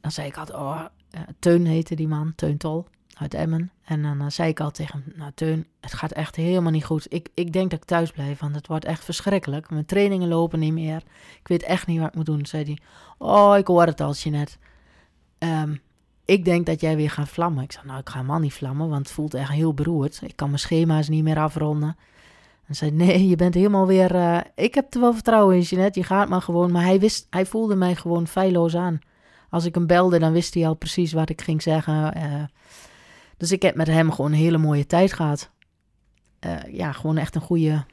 Dan zei ik altijd, oh, eh, Teun heette die man, Teun Tol uit Emmen. En dan eh, zei ik al tegen hem, nou Teun, het gaat echt helemaal niet goed. Ik, ik denk dat ik thuis blijf, want het wordt echt verschrikkelijk. Mijn trainingen lopen niet meer. Ik weet echt niet wat ik moet doen. Zei hij, oh, ik hoor het al, Jeanette. Ehm, ik denk dat jij weer gaat vlammen. Ik zei, nou, ik ga helemaal niet vlammen, want het voelt echt heel beroerd. Ik kan mijn schema's niet meer afronden. En zei, nee, je bent helemaal weer... eh, ik heb er wel vertrouwen in, Jeanette, je gaat maar gewoon. Maar hij, wist, hij voelde mij gewoon feilloos aan. Als ik hem belde, dan wist hij al precies wat ik ging zeggen. eh. Dus ik heb met hem gewoon een hele mooie tijd gehad. Eh, ja, gewoon echt een goede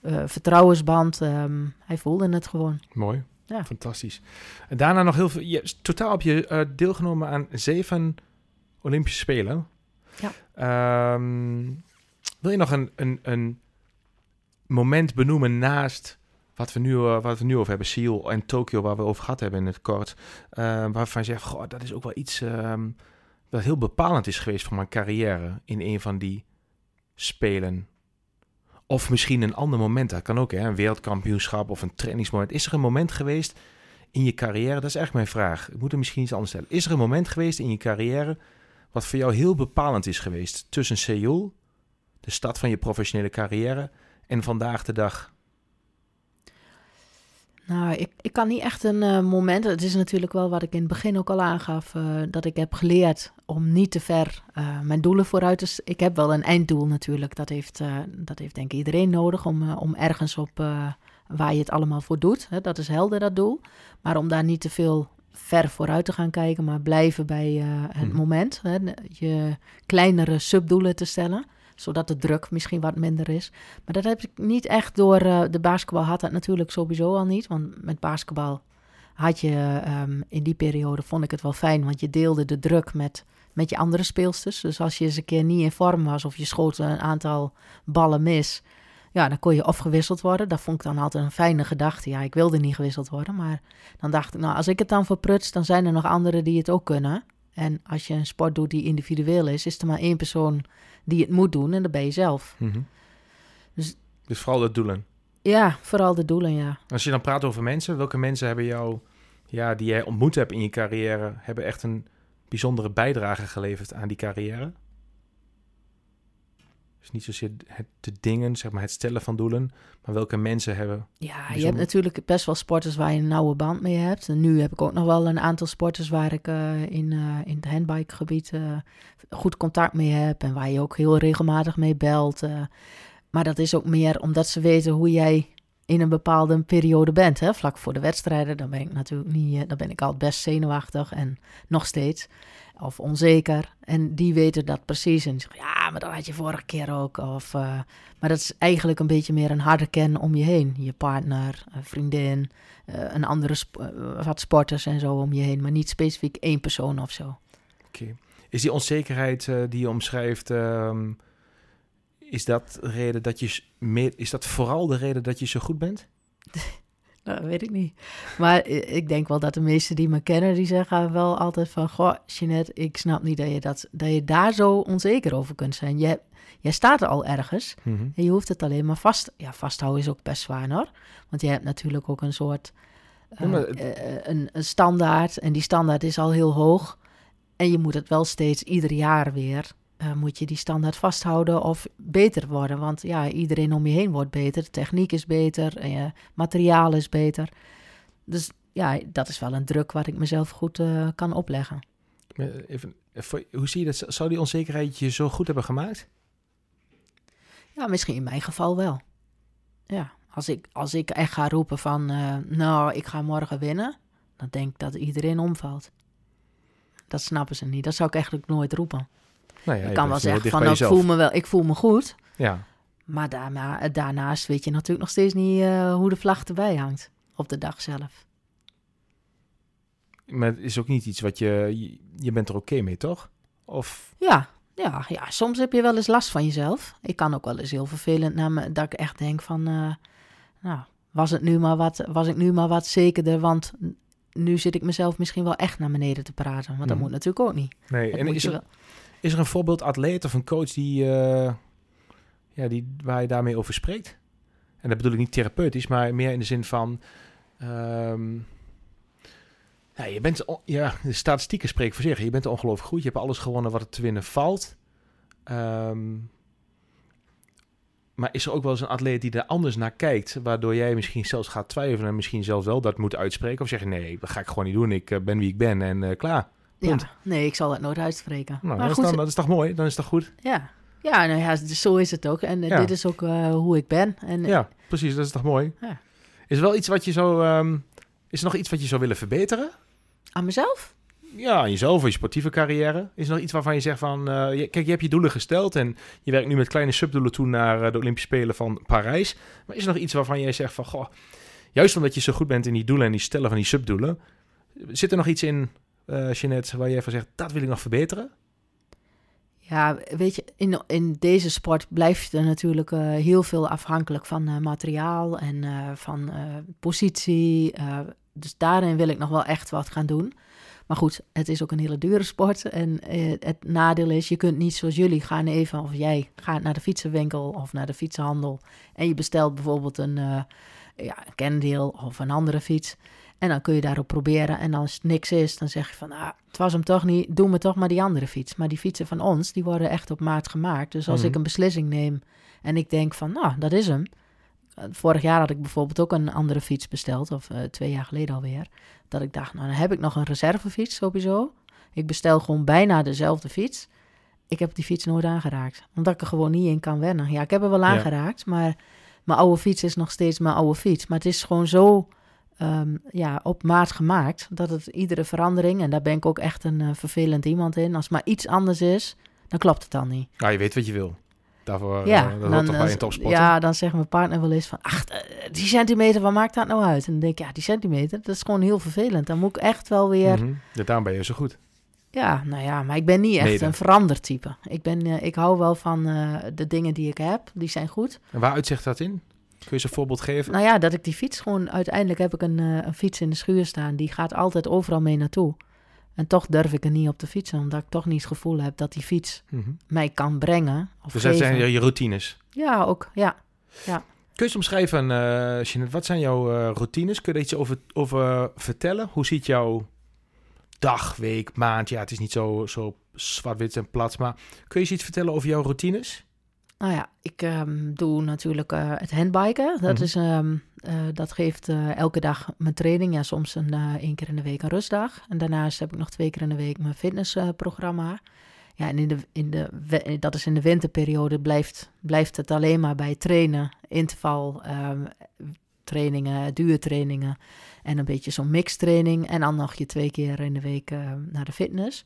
eh, vertrouwensband. Ehm, hij voelde het gewoon. Mooi. Ja. Fantastisch. En daarna nog heel veel... Je, totaal heb je eh, deelgenomen aan zeven Olympische Spelen. Ja. Ehm, wil je nog een, een, een moment benoemen naast wat we, nu, wat we nu over hebben, Seoul en Tokio, waar we over gehad hebben in het kort, eh, waarvan je zegt, goh, dat is ook wel iets ehm, wat heel bepalend is geweest voor mijn carrière in een van die spelen. Of misschien een ander moment, dat kan ook, hè, een wereldkampioenschap of een trainingsmoment. Is er een moment geweest in je carrière, dat is eigenlijk mijn vraag, ik moet er misschien iets anders stellen. Is er een moment geweest in je carrière wat voor jou heel bepalend is geweest tussen Seoul, de stad van je professionele carrière, en vandaag de dag? Nou, ik, ik kan niet echt een eh, moment. Het is natuurlijk wel wat ik in het begin ook al aangaf. eh, dat ik heb geleerd om niet te ver eh, mijn doelen vooruit te. Ik heb wel een einddoel natuurlijk. Dat heeft, dat heeft denk ik iedereen nodig. Om, om ergens op waar je het allemaal voor doet. Hè, dat is helder, dat doel. Maar om daar niet te veel ver vooruit te gaan kijken. Maar blijven bij het Mhm. moment. Hè, je kleinere subdoelen te stellen zodat de druk misschien wat minder is. Maar dat heb ik niet echt door eh, de basketbal had dat natuurlijk sowieso al niet. Want met basketbal had je ehm, in die periode vond ik het wel fijn, want je deelde de druk met, met je andere speelsters. Dus als je eens een keer niet in vorm was of je schoot een aantal ballen mis, ja, dan kon je of gewisseld worden. Dat vond ik dan altijd een fijne gedachte. Ja, ik wilde niet gewisseld worden, maar dan dacht ik, nou, als ik het dan verpruts, dan zijn er nog anderen die het ook kunnen. En als je een sport doet die individueel is, is er maar één persoon die het moet doen en dat ben je zelf. Mhm. Dus- dus vooral de doelen. Ja, vooral de doelen, ja. Als je dan praat over mensen, welke mensen hebben jou, ja, die jij ontmoet hebt in je carrière, hebben echt een bijzondere bijdrage geleverd aan die carrière? Dus niet zozeer het, de dingen, zeg maar het stellen van doelen, maar welke mensen hebben. Ja, je hebt natuurlijk best wel sporters waar je een nauwe band mee hebt. En nu heb ik ook nog wel een aantal sporters waar ik eh, in, eh, in het handbikegebied eh, goed contact mee heb. En waar je ook heel regelmatig mee belt. maar dat is ook meer omdat ze weten hoe jij in een bepaalde periode bent. Hè? Vlak voor de wedstrijden, dan ben ik natuurlijk niet, dan ben ik altijd best zenuwachtig en nog steeds. Of onzeker. En die weten dat precies. En zeggen, ja, maar dat had je vorige keer ook. Of, eh, maar dat is eigenlijk een beetje meer een harde kern om je heen. Je partner, een vriendin, eh, een andere sp- eh, wat sporters en zo om je heen. Maar niet specifiek één persoon of zo. Oké. Is die onzekerheid die je omschrijft, ehm, is dat de reden dat je meer, is dat vooral de reden dat je zo goed bent? <laughs> Nou, weet ik niet. Maar eh, ik denk wel dat de meesten die me kennen, die zeggen wel altijd van... Goh, Jeanette, ik snap niet dat je, dat, dat je daar zo onzeker over kunt zijn. Je, jij staat er al ergens Mhm. en je hoeft het alleen maar vast... Ja, vasthouden is ook best zwaar hoor. Want je hebt natuurlijk ook een soort... eh, Ja, het- eh, een, een standaard en die standaard is al heel hoog. En je moet het wel steeds ieder jaar weer... eh, moet je die standaard vasthouden of beter worden. Want ja, iedereen om je heen wordt beter. De techniek is beter, je materiaal is beter. Dus ja, dat is wel een druk waar ik mezelf goed eh, kan opleggen. Even, hoe zie je dat? Zou die onzekerheid je zo goed hebben gemaakt? Ja, misschien in mijn geval wel. Ja, als ik, als ik echt ga roepen van... nou, ik ga morgen winnen... dan denk ik dat iedereen omvalt. Dat snappen ze niet. Dat zou ik eigenlijk nooit roepen. Nou ja, je ik kan wel zeggen van, ik jezelf. voel me wel, ik voel me goed... Ja, Maar daarna, daarnaast weet je natuurlijk nog steeds niet eh, hoe de vlag erbij hangt op de dag zelf. maar het is ook niet iets wat je... Je, je bent er oké mee, toch? Of... Ja, ja, ja, soms heb je wel eens last van jezelf. Ik kan ook wel eens heel vervelend naar me, dat ik echt denk van, eh, nou, was, het nu maar wat, was ik nu maar wat zekerder, want nu zit ik mezelf misschien wel echt naar beneden te praten. Want dat Mhm. moet natuurlijk ook niet. Nee, Dat en is er, wel- is er een voorbeeld atleet of een coach die, eh, ja, die, waar je daarmee over spreekt? En dat bedoel ik niet therapeutisch, maar meer in de zin van... ehm, je bent, ja, de statistieken spreken voor zich. Je bent ongelooflijk goed. Je hebt alles gewonnen wat er te winnen valt. Ehm, maar is er ook wel eens een atleet die er anders naar kijkt, waardoor jij misschien zelfs gaat twijfelen en misschien zelfs wel dat moet uitspreken? Of zeg je nee, dat ga ik gewoon niet doen. Ik eh, ben wie ik ben en eh, klaar. Punt. Ja, nee, ik zal het nooit uitspreken. Nou, maar dat, goed, is dan, dat is toch mooi? Dan is dat goed? ja. Ja, nou ja, dus zo is het ook. En eh, Ja. dit is ook eh, hoe ik ben. En Ja, precies. Dat is toch mooi? Ja. Is er wel iets wat je zo... ehm, is er nog iets wat je zou willen verbeteren? aan mezelf? Ja, aan jezelf, je sportieve carrière. Is er nog iets waarvan je zegt van... eh, je- kijk, je hebt je doelen gesteld en je werkt nu met kleine subdoelen toe naar de Olympische Spelen van Parijs. Maar is er nog iets waarvan jij zegt van... Goh, juist omdat je zo goed bent in die doelen en die stellen van die subdoelen... Zit er nog iets in, Jeanette, waar jij van zegt... Dat wil ik nog verbeteren? Ja, weet je, in, in deze sport blijft er natuurlijk eh, heel veel afhankelijk van eh, materiaal en van positie. dus daarin wil ik nog wel echt wat gaan doen. Maar goed, het is ook een hele dure sport. En het nadeel is, je kunt niet zoals jullie gaan even, of jij gaat naar de fietsenwinkel of naar de fietsenhandel. En je bestelt bijvoorbeeld een, ja, een of een andere fiets. En dan kun je daarop proberen. En als het niks is, dan zeg je van, ah, het was hem toch niet, doe me toch maar die andere fiets. Maar die fietsen van ons, die worden echt op maat gemaakt. Dus als Mhm. ik een beslissing neem en ik denk van, nou, dat is hem. Eh, Vorig jaar had ik bijvoorbeeld ook een andere fiets besteld, of eh, twee jaar geleden alweer. Dat ik dacht, nou, dan heb ik nog een reservefiets sowieso. Ik bestel gewoon bijna dezelfde fiets. Ik heb die fiets nooit aangeraakt, omdat ik er gewoon niet in kan wennen. Ja, ik heb er wel Ja. aangeraakt, maar mijn oude fiets is nog steeds mijn oude fiets. Maar het is gewoon zo ehm, ja, op maat gemaakt dat het iedere verandering, en daar ben ik ook echt een eh, vervelend iemand in, als maar iets anders is, dan klopt het dan niet. Nou, je weet wat je wil. Daarvoor, Ja, eh, dat hoort toch bij een topsporter? ja, dan zegt mijn partner wel eens van... ach, eh, die centimeter, wat maakt dat nou uit? En dan denk ik, ja, die centimeter, dat is gewoon heel vervelend. Dan moet ik echt wel weer... Mhm. Ja, daarom ben je zo goed. Ja, nou ja, maar ik ben niet echt Mede. een verandertype. Ik, ben, eh, ik hou wel van eh, de dingen die ik heb, die zijn goed. En waar uitzicht dat in? Kun je eens een voorbeeld geven? Nou ja, dat ik die fiets gewoon... Uiteindelijk heb ik een, eh, een fiets in de schuur staan. Die gaat altijd overal mee naartoe. En toch durf ik er niet op te fietsen, omdat ik toch niet het gevoel heb dat die fiets Mhm. mij kan brengen. Of Dus dat geven. zijn je, je routines. Ja, ook. Ja. Kun je omschrijven, eh Jeanette, wat zijn jouw eh, routines? Kun je er iets over, over vertellen? Hoe ziet jouw dag, week, maand? Ja, het is niet zo, zo zwart-wit en plat, maar kun je iets vertellen over jouw routines? Nou ja, ik ehm, doe natuurlijk eh, het handbiken. Dat, Mhm. is, ehm, eh, dat geeft eh, elke dag mijn training. Ja, soms een, één keer in de week een rustdag. En daarnaast heb ik nog twee keer in de week mijn fitnessprogramma. ja, en in de, in de, dat is in de winterperiode blijft, blijft het alleen maar bij trainen, interval, ehm, trainingen, duurtrainingen en een beetje zo'n mixtraining. En dan nog je twee keer in de week naar de fitness.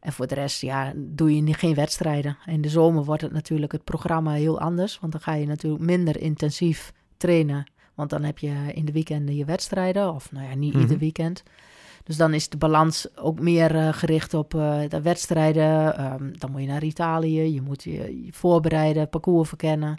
En voor de rest, ja, doe je niet- geen wedstrijden. In de zomer wordt het natuurlijk het programma heel anders. Want dan ga je natuurlijk minder intensief trainen. Want dan heb je in de weekenden je wedstrijden. Of nou ja, niet Mhm. ieder weekend. Dus dan is de balans ook meer eh, gericht op eh, de wedstrijden. Ehm, dan moet je naar Italië. Je moet je, je voorbereiden, parcours verkennen.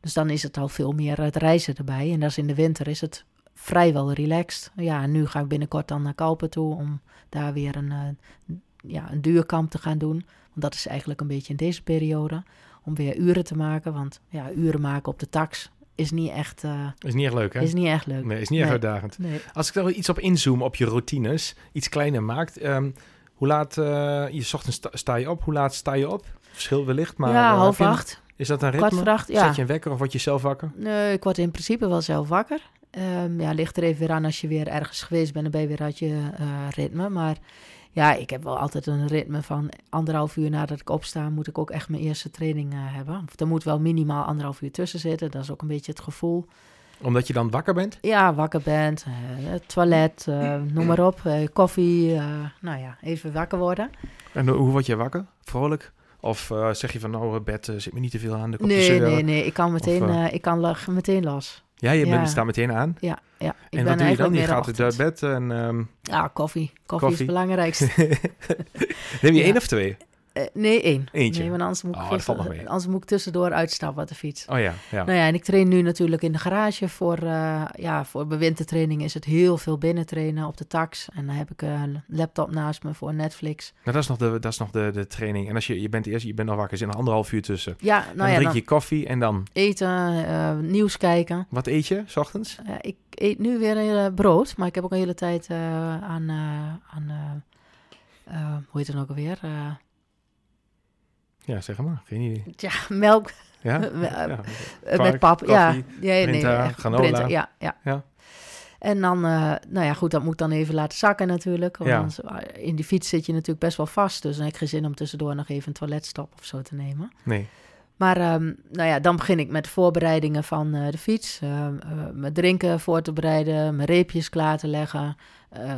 Dus dan is het al veel meer het reizen erbij. En dat is in de winter is het vrijwel relaxed. Ja, en nu ga ik binnenkort dan naar Kalpen toe om daar weer een, eh, ja, een duurkamp te gaan doen. Want dat is eigenlijk een beetje in deze periode. Om weer uren te maken. Want ja, uren maken op de tax is niet echt, eh, Is niet echt leuk, hè? is niet echt leuk. Nee, is niet echt Nee. uitdagend. Nee. Als ik er iets op inzoom op je routines, iets kleiner maakt. ehm, hoe laat, eh je ochtends sta, sta je op? Hoe laat sta je op? Verschil wellicht, maar... ja, eh, half een- acht. Is dat een ritme? Kwart voor acht, ja. Zet je een wekker of word je zelf wakker? Nee, ik word in principe wel zelf wakker. Ehm, ja, ligt er even weer aan als je weer ergens geweest bent, dan ben je weer uit je ritme. Maar ja, ik heb wel altijd een ritme van anderhalf uur nadat ik opsta, moet ik ook echt mijn eerste training eh, hebben. Of er moet wel minimaal anderhalf uur tussen zitten, dat is ook een beetje het gevoel. Omdat je dan wakker bent? Ja, wakker bent, eh, toilet, eh, noem maar op, eh, koffie, eh, nou ja, even wakker worden. En hoe word je wakker? Vrolijk? Of eh, zeg je van, nou, bed zit me niet te veel aan, de Nee, nee, nee, ik kan meteen, Of, ik kan meteen los. Ja, je Ja. bent, staat meteen aan. Ja, ja. Ik en ben wat doe je dan? Je gaat uit ochtend. bed en... ehm, Ja, koffie. Koffie, is het belangrijkste. <laughs> neem je Ja. één of twee? Eh, nee, één. Eentje. Nee, want anders moet, ik Oh, anders moet ik tussendoor uitstappen op de fiets. Oh ja, ja. Nou ja, en ik train nu natuurlijk in de garage. Voor, eh ja, voor bij wintertraining is het heel veel binnen trainen op de tax. En dan heb ik een laptop naast me voor Netflix. Nou, dat is nog, de, dat is nog de, de training. En als je, je bent eerst, je bent nog wakker, er zit nog anderhalf uur tussen. Ja, dan nou ja, drink dan je koffie en dan... eten, eh, nieuws kijken. Wat eet je, s ochtends? Ik eet nu weer brood, maar ik heb ook een hele tijd aan, aan hoe heet het ook alweer? Ja, zeg maar. Geen idee. ja, melk Ja? Eh, <laughs> ja. eh, Kwark, met pap. koffie, ja, Brinta, echt, granola. Ja, ja. Ja. En dan, eh, nou ja, goed, dat moet ik dan even laten zakken natuurlijk. Want Ja. anders, in die fiets zit je natuurlijk best wel vast. Dus dan heb ik geen zin om tussendoor nog even een toiletstop of zo te nemen. Nee. Maar ehm, nou ja, dan begin ik met voorbereidingen van de fiets. Eh, mijn drinken voor te bereiden, mijn reepjes klaar te leggen.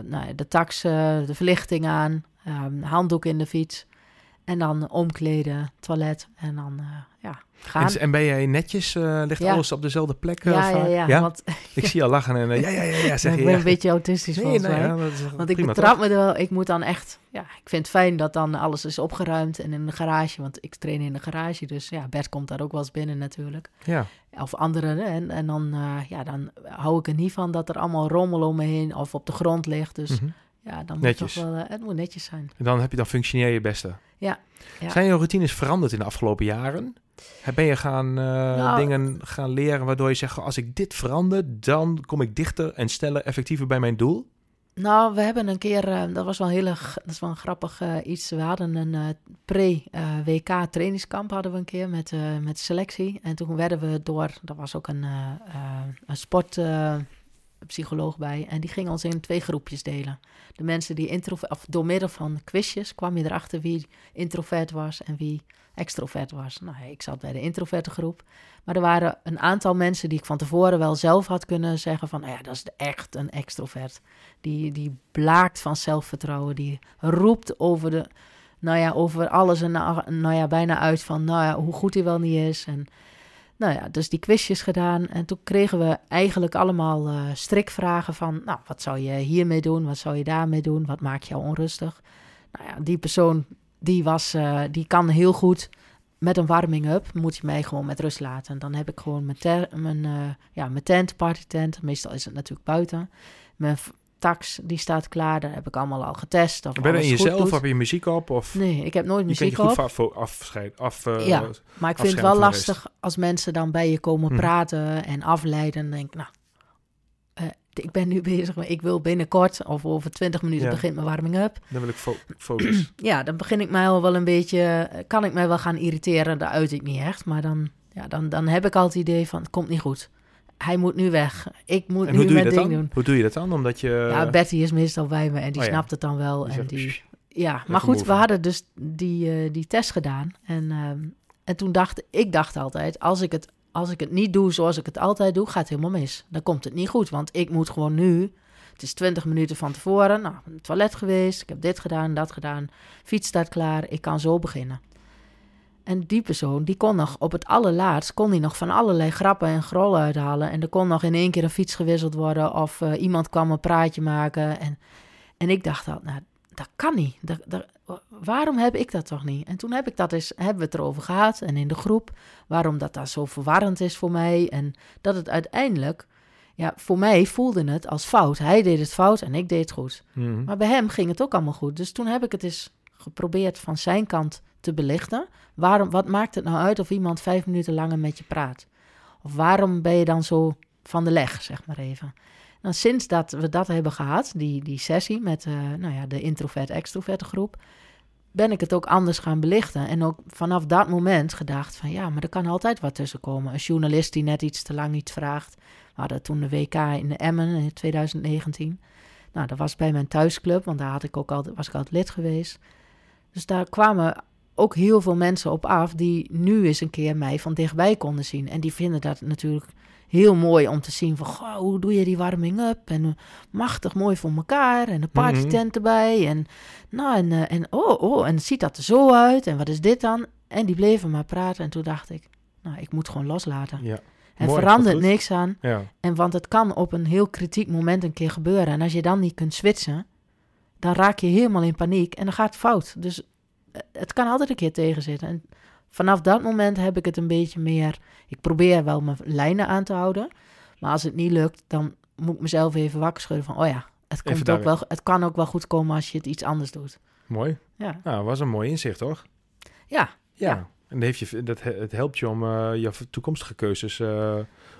nou ja, de tax, eh, de verlichting aan, ehm, handdoek in de fiets. En dan omkleden, toilet en dan eh, ja, gaan. En, en ben jij netjes? eh, ligt Ja. alles op dezelfde plek? eh, ja, ja, ja, want Ik zie al lachen en ja, ja, ja, ja, <laughs> zeg ik je. ben ja. een beetje autistisch Nee, volgens nee, mij. Want ik betrap toch? me er wel, ik moet dan echt, ja, ik vind het fijn dat dan alles is opgeruimd en in de garage, want ik train in de garage, dus ja, Bert komt daar ook wel eens binnen natuurlijk. Ja. Of anderen, en, en dan, ja, dan hou ik er niet van dat er allemaal rommel om me heen of op de grond ligt. Dus Mhm. Ja, dan moet Netjes. het toch wel, eh, het moet netjes zijn. En dan heb je dan functioneer je beste. Ja, ja. Zijn je routines veranderd in de afgelopen jaren? Ben je gaan eh, Nou, dingen gaan leren waardoor je zegt, als ik dit verander, dan kom ik dichter en sneller effectiever bij mijn doel? Nou, we hebben een keer, eh, dat was wel heel erg, dat is wel een grappig iets. We hadden een pre-WK trainingskamp hadden we een keer met, met selectie. En toen werden we door, er was ook een, eh, eh, een sportpsycholoog bij. En die ging ons in twee groepjes delen. De mensen die introvert, of door middel van quizjes kwam je erachter wie introvert was en wie extrovert was. Nou, ik zat bij de introverte groep. Maar er waren een aantal mensen die ik van tevoren wel zelf had kunnen zeggen van, nou ja, dat is echt een extrovert. Die, die blaakt van zelfvertrouwen, die roept over, de, nou ja, over alles en nou ja, bijna uit van nou ja, hoe goed hij wel niet is. En, nou ja, dus die quizjes gedaan. En toen kregen we eigenlijk allemaal eh, strikvragen van, nou, wat zou je hiermee doen, wat zou je daarmee doen, wat maakt jou onrustig? Nou ja, die persoon, die, was, eh, die kan heel goed met een warming-up, moet je mij gewoon met rust laten. En dan heb ik gewoon mijn, ter- mijn, eh, ja, mijn tent, partytent, meestal is het natuurlijk buiten, mijn tax, die staat klaar. Daar heb ik allemaal al getest. Of Ben je in goed jezelf? doet. Heb je muziek op? Of Nee, ik heb nooit je muziek je goed op. va- afo- afscheid, af, eh, Ja. Maar ik vind het wel lastig als mensen dan bij je komen Mhm. praten en afleiden. Dan denk ik, nou, eh, ik ben nu <laughs> bezig, maar ik wil binnenkort of over 20 minuten Ja. begint mijn warming-up. Dan wil ik fo- <clears throat> focus. <clears throat> Ja, dan begin ik mij al wel een beetje, kan ik mij wel gaan irriteren. Daar uit ik niet echt, maar dan, ja, dan, dan heb ik al het idee van, het komt niet goed. Hij moet nu weg. Ik moet en nu mijn ding dan? doen. Hoe doe je dat dan? Omdat je... ja, Betty is meestal bij me en die oh ja. snapt het dan wel. die en zegt, die, "Psh, ja, maar goed, we hadden dus die, eh, die test gedaan. En, ehm, en toen dacht ik dacht altijd, als ik, het, als ik het niet doe zoals ik het altijd doe, gaat het helemaal mis. Dan komt het niet goed, want ik moet gewoon nu... Het is 20 minuten van tevoren, nou, het toilet geweest, ik heb dit gedaan, dat gedaan. Fiets staat klaar, ik kan zo beginnen. En die persoon, die kon nog op het allerlaatst, kon die nog van allerlei grappen en grollen uithalen. En er kon nog in één keer een fiets gewisseld worden of eh, iemand kwam een praatje maken. En, en ik dacht al, nou, dat kan niet. Dat, dat, waarom heb ik dat toch niet? En toen heb ik dat eens, hebben we het erover gehad en in de groep, waarom dat dan zo verwarrend is voor mij. En dat het uiteindelijk, ja, voor mij voelde het als fout. Hij deed het fout en ik deed het goed. mhm. Maar bij hem ging het ook allemaal goed. Dus toen heb ik het eens geprobeerd van zijn kant te belichten. Waarom, wat maakt het nou uit of iemand vijf minuten langer met je praat? Of waarom ben je dan zo van de leg, zeg maar even? Nou, sinds dat we dat hebben gehad, die, die sessie met eh, nou ja, de introvert-extroverte groep, ben ik het ook anders gaan belichten. En ook vanaf dat moment gedacht van ja, maar er kan altijd wat tussen komen. Een journalist die net iets te lang iets vraagt. We hadden toen de WK in de Emmen in 2019. Nou, dat was bij mijn thuisclub, want daar had ik ook altijd, was ik altijd lid geweest. Dus daar kwamen ook heel veel mensen op af die nu eens een keer mij van dichtbij konden zien. En die vinden dat natuurlijk heel mooi om te zien van, goh, hoe doe je die warming-up? En eh, machtig mooi voor elkaar en een partytent erbij. En, nou, en, eh, en oh, oh, en ziet dat er zo uit? En wat is dit dan? En die bleven maar praten. En toen dacht ik, nou, ik moet gewoon loslaten. Ja. Mooi, verandert niks aan. Ja. En want het kan op een heel kritiek moment een keer gebeuren. En als je dan niet kunt switchen, dan raak je helemaal in paniek en dan gaat het fout. Dus het kan altijd een keer tegenzitten. En vanaf dat moment heb ik het een beetje meer. Ik probeer wel mijn lijnen aan te houden. Maar als het niet lukt, dan moet ik mezelf even wakker schudden van: oh ja, het, komt ook wel, het kan ook wel goed komen als je het iets anders doet. Mooi. Ja, Nou, was een mooi inzicht, toch? ja, Ja. Ja. En dat heeft je, dat, he- het helpt je om eh, je toekomstige keuzes eh,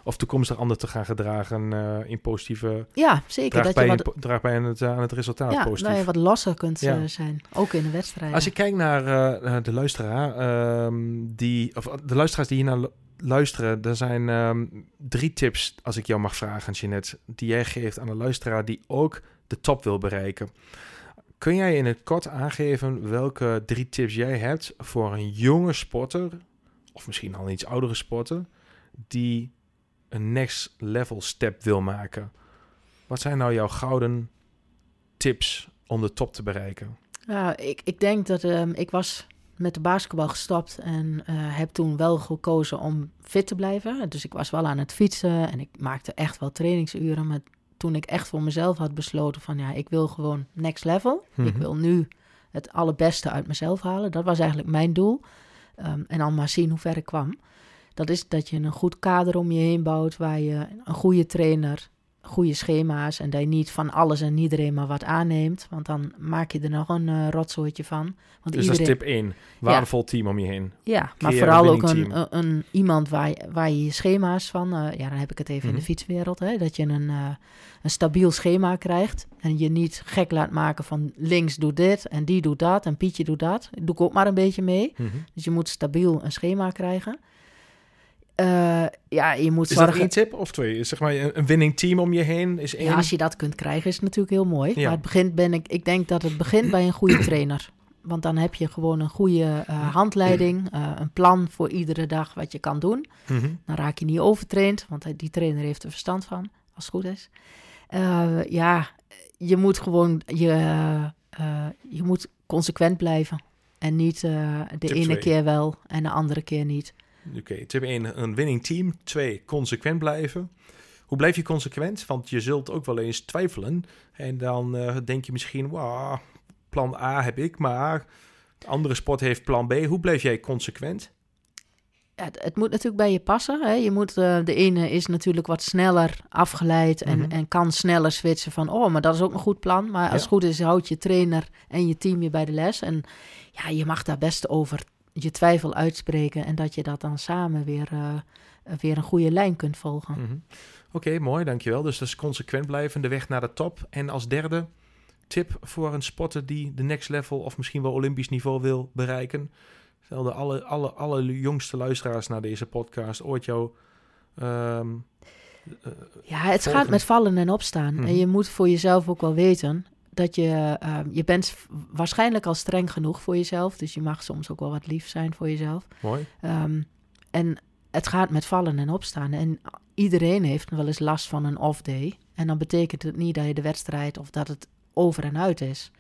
of toekomstig anders te gaan gedragen eh, in positieve... ja zeker. Dat bij, je wat, draagt bij aan het, eh, aan het resultaat ja, positief. dat je wat losser kunt Ja. eh, zijn. Ook in de wedstrijd. Als ik kijk naar de luisteraar, ehm, die, of de luisteraars die hier naar lu- luisteren, er zijn ehm, drie tips, als ik jou mag vragen, Jeanette, die jij geeft aan de luisteraar die ook de top wil bereiken. Kun jij in het kort aangeven welke drie tips jij hebt voor een jonge sporter, of misschien al een iets oudere sporter, die een next level step wil maken? Wat zijn nou jouw gouden tips om de top te bereiken? Ja, ik, ik denk dat ehm, ik was met de basketbal gestopt en eh, heb toen wel gekozen om fit te blijven. Dus ik was wel aan het fietsen en ik maakte echt wel trainingsuren. Maar toen ik echt voor mezelf had besloten van ja, ik wil gewoon next level. Ik Mhm. wil nu het allerbeste uit mezelf halen. Dat was eigenlijk mijn doel. Ehm, en dan maar zien hoe ver ik kwam. Dat is dat je een goed kader om je heen bouwt, waar je een goede trainer, goede schema's en dat je niet van alles en iedereen maar wat aanneemt. Want dan maak je er nog een rotzooitje van. Want Dus dat is tip 1. Waardevol team om je heen. ja, maar vooral ook een, een, een- iemand waar, je- waar je je schema's van, eh, ja, dan heb ik het even in Mhm. de fietswereld, hè, dat je een, eh, een stabiel schema krijgt en je niet gek laat maken van links doet dit en die doet dat en Pietje doet dat. Doe ik ook maar een beetje mee. Mhm. Dus je moet stabiel een schema krijgen. Eh, ja, je moet Is dat één tip of twee? Zeg maar een, winning team om je heen is één. Ja, als je dat kunt krijgen, is het natuurlijk heel mooi. Ja. Maar het begint ben ik, ik denk dat het begint bij een goede trainer. Want dan heb je gewoon een goede eh, handleiding, eh, een plan voor iedere dag wat je kan doen. Mhm. Dan raak je niet overtraind, want die trainer heeft er verstand van, als het goed is. Ja, je moet gewoon je, je moet consequent blijven. En niet de Tip ene twee. keer wel en de andere keer niet. Oké, tip 1, een winning team. 2, consequent blijven. Hoe blijf je consequent? Want je zult ook wel eens twijfelen. En dan eh, denk je misschien, "Wauw, plan A heb ik, maar andere sport heeft plan B. Hoe blijf jij consequent? het, het moet natuurlijk bij je passen. Hè? Je moet, eh, de ene is natuurlijk wat sneller afgeleid en, Mhm. en kan sneller switchen van... oh, maar dat is ook een goed plan. Maar als Ja. het goed is, houdt je trainer en je team je bij de les. En ja, je mag daar best over je twijfel uitspreken... en dat je dat dan samen weer, eh, weer een goede lijn kunt volgen. Mhm. Oké, mooi, dankjewel. Dus dat is consequent blijven, de weg naar de top. En als derde tip voor een sporter die de next level of misschien wel Olympisch niveau wil bereiken. Stel de alle, alle, alle jongste luisteraars naar deze podcast ooit jou... ehm, eh, Ja, het volgen. gaat met vallen en opstaan. Mhm. En je moet voor jezelf ook wel weten dat je, eh, je bent waarschijnlijk al streng genoeg voor jezelf. Dus je mag soms ook wel wat lief zijn voor jezelf. mooi. Ehm, en het gaat met vallen en opstaan. En iedereen heeft wel eens last van een off-day. En dan betekent het niet dat je de wedstrijd of dat het over en uit is.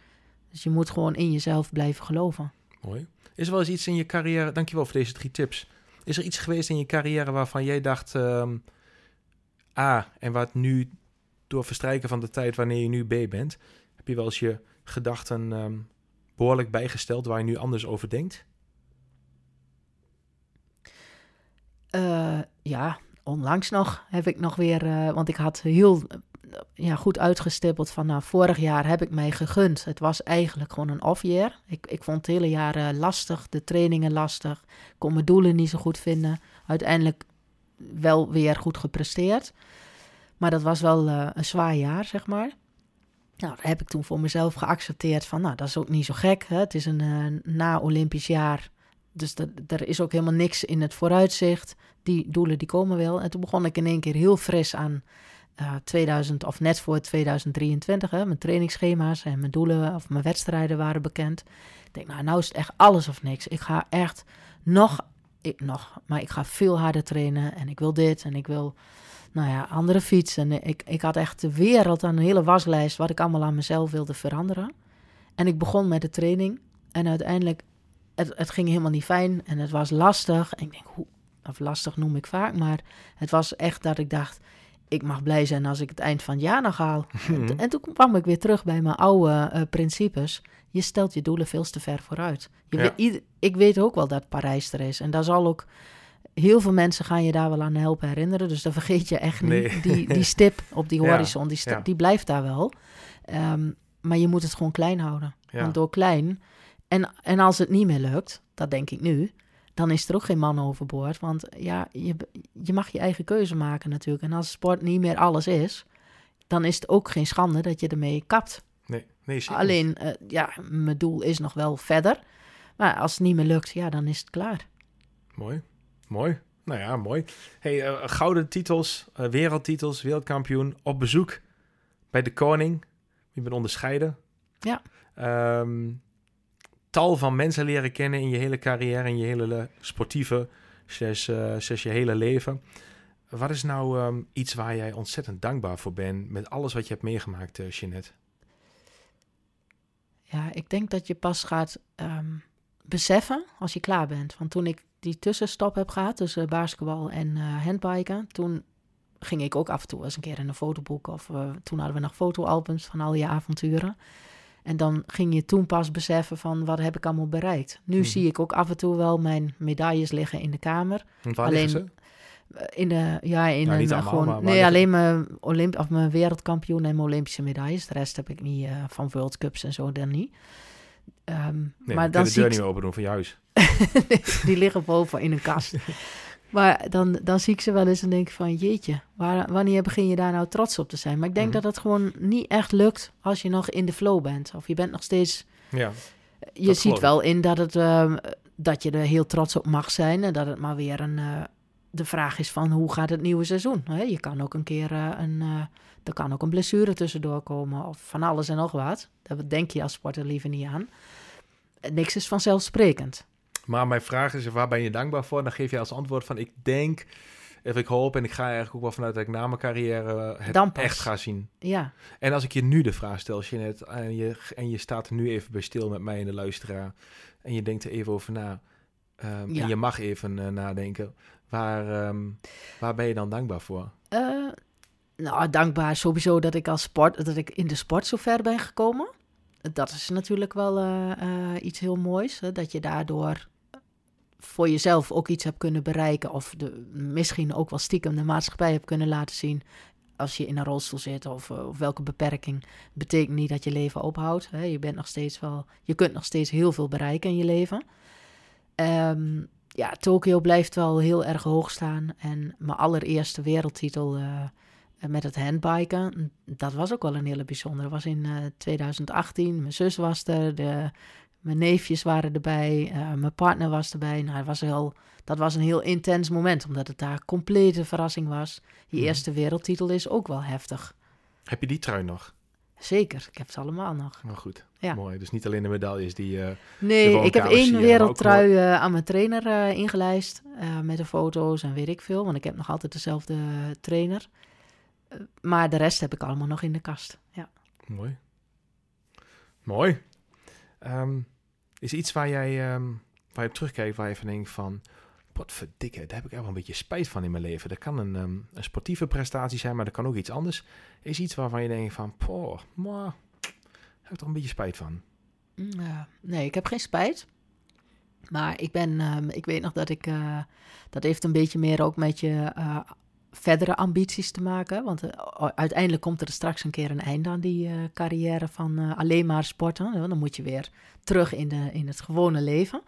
Dus je moet gewoon in jezelf blijven geloven. Mooi. Is er wel eens iets in je carrière, dankjewel voor deze drie tips. Is er iets geweest in je carrière waarvan jij dacht, ehm A, en wat nu door verstrijken van de tijd wanneer je nu B bent, je wel eens je gedachten ehm, behoorlijk bijgesteld waar je nu anders over denkt? Eh, ja, onlangs nog heb ik nog weer, eh, want ik had heel eh, ja, goed uitgestippeld van nou, vorig jaar heb ik mij gegund. Het was eigenlijk gewoon een off-year. Ik, ik vond het hele jaar lastig, de trainingen lastig, kon mijn doelen niet zo goed vinden. Uiteindelijk wel weer goed gepresteerd. Maar dat was wel een zwaar jaar, zeg maar. Nou, dat heb ik toen voor mezelf geaccepteerd van, nou, dat is ook niet zo gek. Hè? Het is een eh, na-Olympisch jaar, dus er is ook helemaal niks in het vooruitzicht. Die doelen die komen wel. En toen begon ik in één keer heel fris aan eh 2000 of net voor 2023. Hè. Mijn trainingsschema's en mijn doelen of mijn wedstrijden waren bekend. Ik denk, nou, nou is het echt alles of niks. Ik ga echt nog, ik, nog, maar ik ga veel harder trainen en ik wil dit en ik wil, nou ja, andere fietsen. En ik, ik had echt de wereld aan een hele waslijst wat ik allemaal aan mezelf wilde veranderen. En ik begon met de training en uiteindelijk, het, het ging helemaal niet fijn en het was lastig. En ik denk, hoe, of lastig noem ik vaak, maar het was echt dat ik dacht, ik mag blij zijn als ik het eind van het jaar nog haal. <laughs> En, en toen kwam ik weer terug bij mijn oude eh, principes. Je stelt je doelen veel te ver vooruit. Je Ja. weet, ieder- ik weet ook wel dat Parijs er is. En daar zal ook... Heel veel mensen gaan je daar wel aan helpen herinneren. Dus dan vergeet je echt niet. Die, die <laughs> stip op die Ja, horizon, die, ja. die blijft daar wel. Ehm, maar je moet het gewoon klein houden. Ja. Want door klein... En, en als het niet meer lukt, dat denk ik nu... dan is er ook geen man overboord. Want ja, je, je mag je eigen keuze maken natuurlijk. En als sport niet meer alles is... dan is het ook geen schande dat je ermee kapt. Nee, nee zeker. Alleen, eh, ja, mijn doel is nog wel verder. Maar als het niet meer lukt, ja, dan is het klaar. Mooi, mooi. Nou ja, mooi. Hey, eh, gouden titels, eh, wereldtitels, wereldkampioen, op bezoek bij de koning. Je bent onderscheiden. Ja. Ehm, tal van mensen leren kennen in je hele carrière, in je hele le- sportieve, zes, eh, zes je hele leven. Wat is nou ehm, iets waar jij ontzettend dankbaar voor bent met alles wat je hebt meegemaakt, uh, Jeanette? Ja, ik denk dat je pas gaat ehm, beseffen als je klaar bent. Want toen ik die tussenstop heb gehad tussen basketbal en eh handbiken, toen ging ik ook af en toe eens een keer in een fotoboek. Of eh, toen hadden we nog fotoalbums van al je avonturen. En dan ging je toen pas beseffen van wat heb ik allemaal bereikt. Nu Mhm. zie ik ook af en toe wel mijn medailles liggen in de kamer. Alleen- ze? In de, ja, in een eh, allemaal, gewoon. maar nee, alleen mijn, Olymp of mijn wereldkampioen en mijn Olympische medailles. De rest heb ik niet van World Cups en zo dan niet. Ehm, Nee, maar dan de zie deur ik, niet meer open doen van je huis. <laughs> die liggen boven in een kast. <laughs> maar dan, dan zie ik ze wel eens en denk van jeetje, waar, wanneer begin je daar nou trots op te zijn? Maar ik denk Mhm. dat het gewoon niet echt lukt als je nog in de flow bent. Of je bent nog steeds Ja, je Dat ziet wel in dat, het, ehm, dat je er heel trots op mag zijn. En dat het maar weer een, eh, de vraag is van hoe gaat het nieuwe seizoen? Hè? Je kan ook een keer eh, een, eh, er kan ook een blessure tussendoor komen of van alles en nog wat. Daar denk je als sporter liever niet aan. Niks is vanzelfsprekend. Maar mijn vraag is, waar ben je dankbaar voor? Dan geef je als antwoord van, ik denk, of ik hoop en ik ga eigenlijk ook wel vanuit dat ik na mijn carrière het echt ga zien. Ja, En als ik je nu de vraag stel, Jeanette, en je, en je staat er nu even bij stil met mij en de luisteraar, en je denkt er even over na, ehm, Ja. en je mag even eh, nadenken, waar, ehm, waar ben je dan dankbaar voor? Eh, nou, dankbaar sowieso dat ik als sport, dat ik in de sport zo ver ben gekomen. Dat is natuurlijk wel eh, eh, iets heel moois. Hè? Dat je daardoor voor jezelf ook iets hebt kunnen bereiken. Of de, misschien ook wel stiekem de maatschappij hebt kunnen laten zien. Als je in een rolstoel zit of, eh, of welke beperking. Betekent niet dat je leven ophoudt. Hè? Je, bent nog steeds wel, je kunt nog steeds heel veel bereiken in je leven. Ehm, ja, Tokio blijft wel heel erg hoog staan. En mijn allereerste wereldtitel met het handbiken, dat was ook wel een hele bijzondere. Was in uh, 2018. Mijn zus was er, de, mijn neefjes waren erbij, uh, mijn partner was erbij. Nou, was heel, dat was een heel intens moment, omdat het daar complete verrassing was. Je eerste wereldtitel is ook wel heftig. Heb je die trui nog? Zeker, ik heb ze allemaal nog. Oh, goed, ja. mooi. Dus niet alleen de medailles die... Uh, nee, ik heb één wereldtrui uh, aan mijn trainer ingelijst. met de foto's en weet ik veel. Want ik heb nog altijd dezelfde trainer. Maar de rest heb ik allemaal nog in de kast. Ja. Mooi. Mooi. Um, is iets waar jij um, waar je op terugkijkt, waar je van denkt van... Wat verdikke, daar heb ik echt wel een beetje spijt van in mijn leven. Dat kan een, um, een sportieve prestatie zijn, maar dat kan ook iets anders. Is iets waarvan je denkt van, poh, maar, heb ik toch een beetje spijt van? Uh, nee, ik heb geen spijt. Maar ik ben, um, ik weet nog dat ik, uh, dat heeft een beetje meer ook met je uh, verdere ambities te maken. Want uh, uiteindelijk komt er straks een keer een einde aan die uh, carrière van uh, alleen maar sporten. Dan moet je weer terug in, de, in het gewone leven.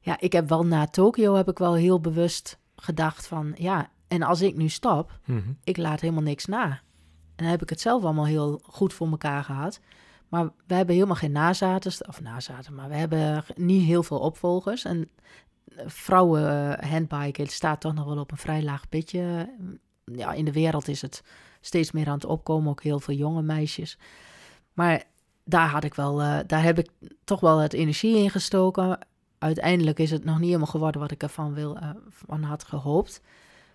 Ja, ik heb wel na Tokio heb ik wel heel bewust gedacht van... ja, en als ik nu stop, mm -hmm. ik laat helemaal niks na. En dan heb ik het zelf allemaal heel goed voor elkaar gehad. Maar we hebben helemaal geen nazaten, of nazaten, maar we hebben niet heel veel opvolgers. En vrouwen handbiken staat toch nog wel op een vrij laag pitje. Ja, in de wereld is het steeds meer aan het opkomen, ook heel veel jonge meisjes. Maar daar had ik wel, uh, daar heb ik toch wel het energie in gestoken. Uiteindelijk is het nog niet helemaal geworden wat ik ervan wil, uh, van had gehoopt.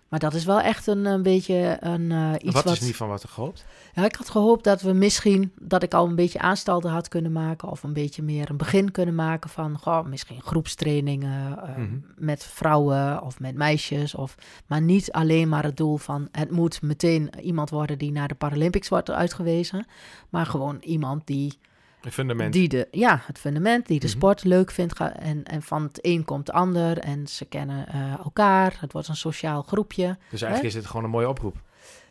Maar dat is wel echt een, een beetje een, uh, iets wat... Wat is niet van wat er gehoopt? Ja, ik had gehoopt dat we misschien... dat ik al een beetje aanstalten had kunnen maken... of een beetje meer een begin kunnen maken van... Goh, misschien groepstrainingen uh, mm -hmm. met vrouwen of met meisjes. Of, maar niet alleen maar het doel van... het moet meteen iemand worden die naar de Paralympics wordt uitgewezen. Maar gewoon iemand die... Het fundament. Die de, ja, het fundament, die de mm -hmm. sport leuk vindt. En, en van het een komt het ander. En ze kennen uh, elkaar. Het wordt een sociaal groepje. Dus eigenlijk hè? is dit gewoon een mooie oproep.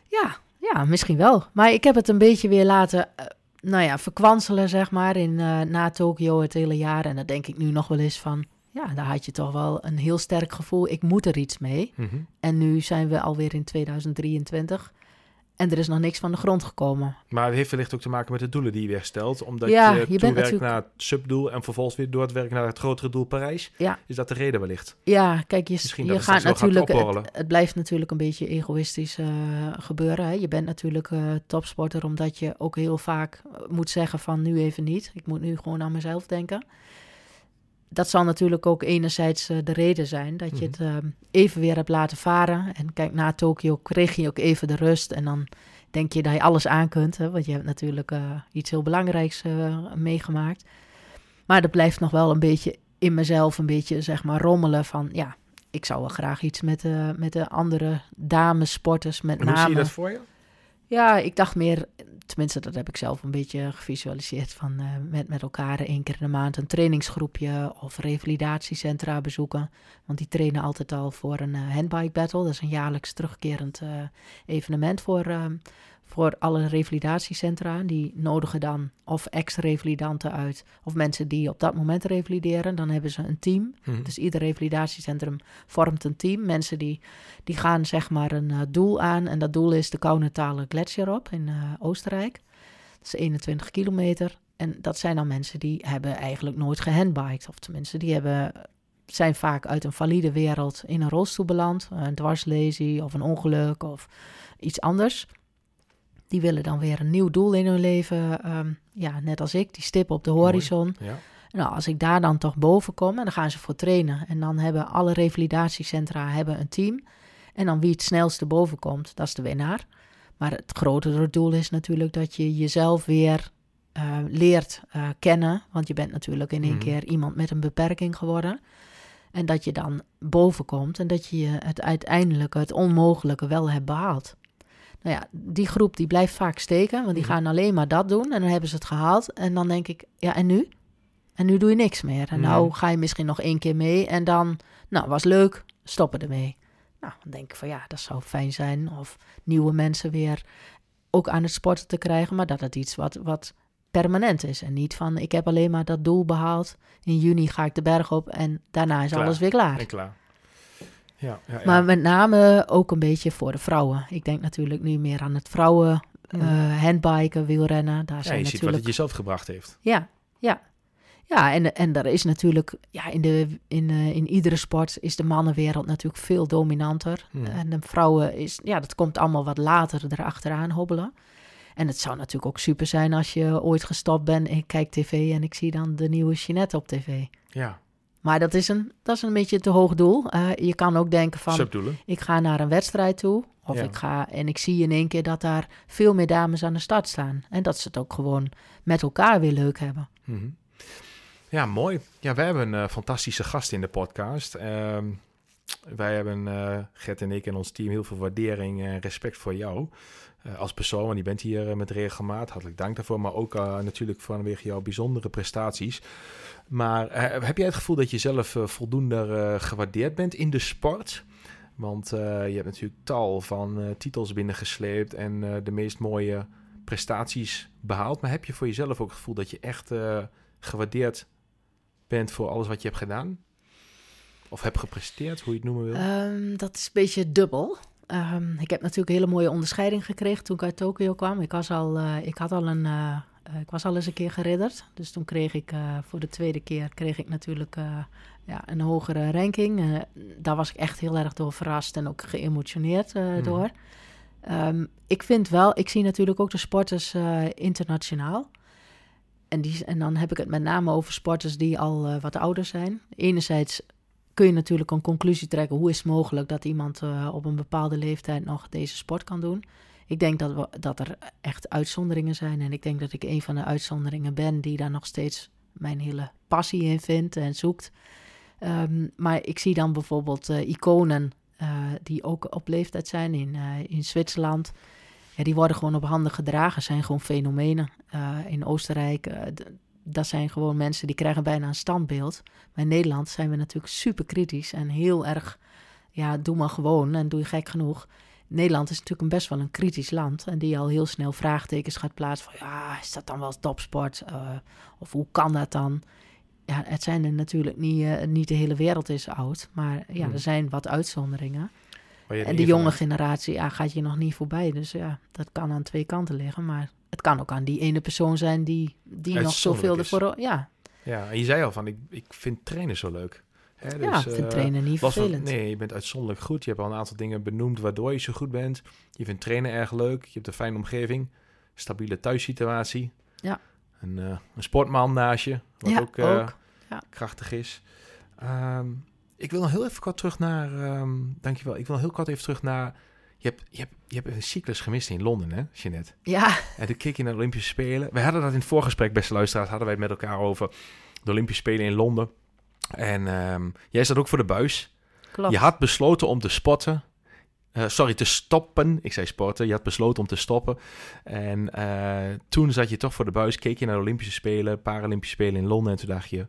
Ja, ja, misschien wel. Maar ik heb het een beetje weer laten, uh, nou ja, verkwanselen, zeg maar, in, uh, na Tokio het hele jaar. En dan denk ik nu nog wel eens van, ja, daar had je toch wel een heel sterk gevoel. Ik moet er iets mee. Mm -hmm. En nu zijn we alweer in 2023. En er is nog niks van de grond gekomen. Maar het heeft wellicht ook te maken met de doelen die je weer stelt. Omdat ja, je, je natuurlijk... naar het subdoel en vervolgens weer door het werken naar het grotere doel Parijs. Ja. Is dat de reden wellicht? Ja, kijk, je, je gaat natuurlijk... Gaat het, het, blijft natuurlijk een beetje egoïstisch uh, gebeuren. Hè? Je bent natuurlijk uh, topsporter omdat je ook heel vaak moet zeggen van nu even niet. Ik moet nu gewoon aan mezelf denken dat zal natuurlijk ook enerzijds uh, de reden zijn dat je het uh, even weer hebt laten varen. En kijk, na Tokio kreeg je ook even de rust. En dan denk je dat je alles aan kunt. Hè, want je hebt natuurlijk uh, iets heel belangrijks meegemaakt. Maar dat blijft nog wel een beetje in mezelf, een beetje zeg maar rommelen van ja, ik zou wel graag iets met, met de andere damesporters met en name. Hoe zie je dat voor je? Ja, ik dacht meer, tenminste dat heb ik zelf een beetje gevisualiseerd, van uh, met, met elkaar één keer in de maand een trainingsgroepje of revalidatiecentra bezoeken. Want die trainen altijd al voor een uh, handbike battle. Dat is een jaarlijks terugkerend uh, evenement voor, voor alle revalidatiecentra. Die nodigen dan of ex-revalidanten uit of mensen die op dat moment revalideren. Dan hebben ze een team. Mm-hmm. Dus ieder revalidatiecentrum vormt een team. Mensen die, die gaan zeg maar een uh, doel aan. En dat doel is de Kaunentale Gletscher op in uh, Oostenrijk. Dat is 21 kilometer. En dat zijn dan mensen die hebben eigenlijk nooit gehandbiked. Of tenminste, die hebben, zijn vaak uit een valide wereld in een rolstoel beland. Een dwarslesie of een ongeluk of iets anders. Die willen dan weer een nieuw doel in hun leven. Um, ja, net als ik, die stip op de horizon. Ja. Nou, als ik daar dan toch boven kom, en dan gaan ze voor trainen. En dan hebben alle revalidatiecentra hebben een team. En dan wie het snelste boven komt, dat is de winnaar. Maar het grotere doel is natuurlijk dat je jezelf weer uh, leert uh, kennen. Want je bent natuurlijk in één mm. keer iemand met een beperking geworden. En dat je dan boven komt en dat je het uiteindelijk het onmogelijke wel hebt behaald. Nou ja, die groep die blijft vaak steken, want die gaan alleen maar dat doen en dan hebben ze het gehaald. En dan denk ik, ja, en nu? En nu doe je niks meer. En Mhm. nou ga je misschien nog één keer mee. En dan, nou, was leuk, stoppen ermee. Nou, dan denk ik van ja, dat zou fijn zijn. Of nieuwe mensen weer ook aan het sporten te krijgen. Maar dat het iets wat, wat permanent is. En niet van, ik heb alleen maar dat doel behaald. In juni ga ik de berg op en daarna is Klaar. alles weer klaar. En klaar. Ja, ja, ja. Maar met name ook een beetje voor de vrouwen. Ik denk natuurlijk nu meer aan het vrouwen Mhm. eh handbiken, wielrennen. Daar ja, zijn je ziet wat natuurlijk... het jezelf gebracht heeft. Ja, ja. Ja, en, en er is natuurlijk... Ja, in, de, in, eh, in iedere sport is de mannenwereld natuurlijk veel dominanter. Mhm. En de vrouwen is... Ja, dat komt allemaal wat later erachteraan hobbelen. En het zou natuurlijk ook super zijn als je ooit gestopt bent... en ik kijk tv en ik zie dan de nieuwe Jeanette op tv. Ja, Maar dat is een, dat is een beetje te hoog doel. Eh, je kan ook denken van... subdoelen. Ik ga naar een wedstrijd toe. Of Ja. ik ga en ik zie in één keer dat daar veel meer dames aan de start staan. En dat ze het ook gewoon met elkaar weer leuk hebben. Mhm. Ja, mooi. Ja, wij hebben een eh, fantastische gast in de podcast. Ehm, wij hebben, eh Gert en ik en ons team, heel veel waardering en respect voor jou. eh, als persoon, want je bent hier eh, met regelmaat. Hartelijk dank daarvoor. Maar ook natuurlijk vanwege jouw bijzondere prestaties. Maar heb jij het gevoel dat je zelf voldoende gewaardeerd bent in de sport? Want je hebt natuurlijk tal van titels binnengesleept en de meest mooie prestaties behaald. Maar heb je voor jezelf ook het gevoel dat je echt gewaardeerd bent voor alles wat je hebt gedaan? Of hebt gepresteerd, hoe je het noemen wil? Ehm, dat is een beetje dubbel. Ehm, ik heb natuurlijk een hele mooie onderscheiding gekregen toen ik uit Tokio kwam. Ik, was al, eh, ik, had al een, eh, eh, ik was al eens een keer geridderd. Dus toen kreeg ik voor de tweede keer kreeg ik natuurlijk ja, een hogere ranking. Daar was ik echt heel erg door verrast en ook geëmotioneerd Mhm. door. Ehm, ik vind wel, ik zie natuurlijk ook de sporters internationaal. En, die, en dan heb ik het met name over sporters die al wat ouder zijn. Enerzijds kun je natuurlijk een conclusie trekken. Hoe is het mogelijk dat iemand eh, op een bepaalde leeftijd nog deze sport kan doen? Ik denk dat, we, dat er echt uitzonderingen zijn. En ik denk dat ik een van de uitzonderingen ben die daar nog steeds mijn hele passie in vindt en zoekt. Ehm, maar ik zie dan bijvoorbeeld eh, iconen eh, die ook op leeftijd zijn in, in Zwitserland. Ja, die worden gewoon op handen gedragen, zijn gewoon fenomenen. In Oostenrijk, dat zijn gewoon mensen die krijgen bijna een standbeeld. Maar in Nederland zijn we natuurlijk super kritisch en heel erg, ja, doe maar gewoon en doe je gek genoeg. Nederland is natuurlijk een best wel een kritisch land en die al heel snel vraagtekens gaat plaatsen van, ja, is dat dan wel topsport? Eh, of hoe kan dat dan? Ja, het zijn er natuurlijk niet, eh, niet de hele wereld is oud, maar ja, Hmm. er zijn wat uitzonderingen. Er En de jonge generatie ja, gaat je nog niet voorbij. Dus ja, dat kan aan twee kanten liggen. Maar het kan ook aan die ene persoon zijn die, die nog zoveel is. ervoor... Ja, Ja, en je zei al van, ik, ik vind trainen zo leuk. Hè, ja dus, ik vind eh, trainen niet vervelend. nee, je bent uitzonderlijk goed. Je hebt al een aantal dingen benoemd waardoor je zo goed bent. Je vindt trainen erg leuk. Je hebt een fijne omgeving. Stabiele thuissituatie. Ja. Een, eh, een sportman naast je. Wat Ja, ook, eh, ook. Ja. krachtig is. Ehm, ik wil nog heel even kort terug naar... ehm, dankjewel. Ik wil nog heel kort even terug naar... Je hebt, je, hebt, je hebt een cyclus gemist in Londen, hè, Jeanette? Ja, En toen keek je naar de Olympische Spelen. We hadden dat in het voorgesprek, beste luisteraars, hadden wij het met elkaar over de Olympische Spelen in Londen. En ehm, jij zat ook voor de buis. klopt. Je had besloten om te spotten. Eh, sorry, te stoppen. Ik zei sporten. Je had besloten om te stoppen. En eh, toen zat je toch voor de buis, keek je naar de Olympische Spelen, Paralympische Spelen in Londen. En toen dacht je,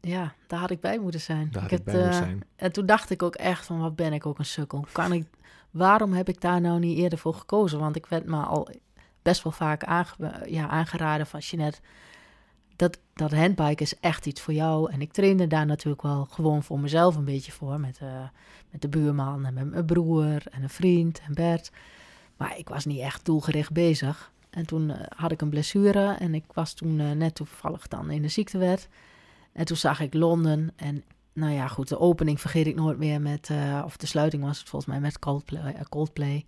Ja, daar had ik bij moeten zijn. daar had ik ik had, bij moeten eh, zijn. En toen dacht ik ook echt van, wat ben ik ook een sukkel. Kan ik, waarom heb ik daar nou niet eerder voor gekozen? Want ik werd me al best wel vaak aange, ja, aangeraden van Jeanette... Dat, dat handbike is echt iets voor jou. En ik trainde daar natuurlijk wel gewoon voor mezelf een beetje voor. Met, eh, met de buurman en met mijn broer en een vriend en Bert. Maar ik was niet echt doelgericht bezig. En toen eh, had ik een blessure en ik was toen eh, net toevallig dan in de ziektewet. En toen zag ik Londen en nou ja, goed, de opening vergeet ik nooit meer met, eh, of de sluiting was het volgens mij met Coldplay. eh, Coldplay.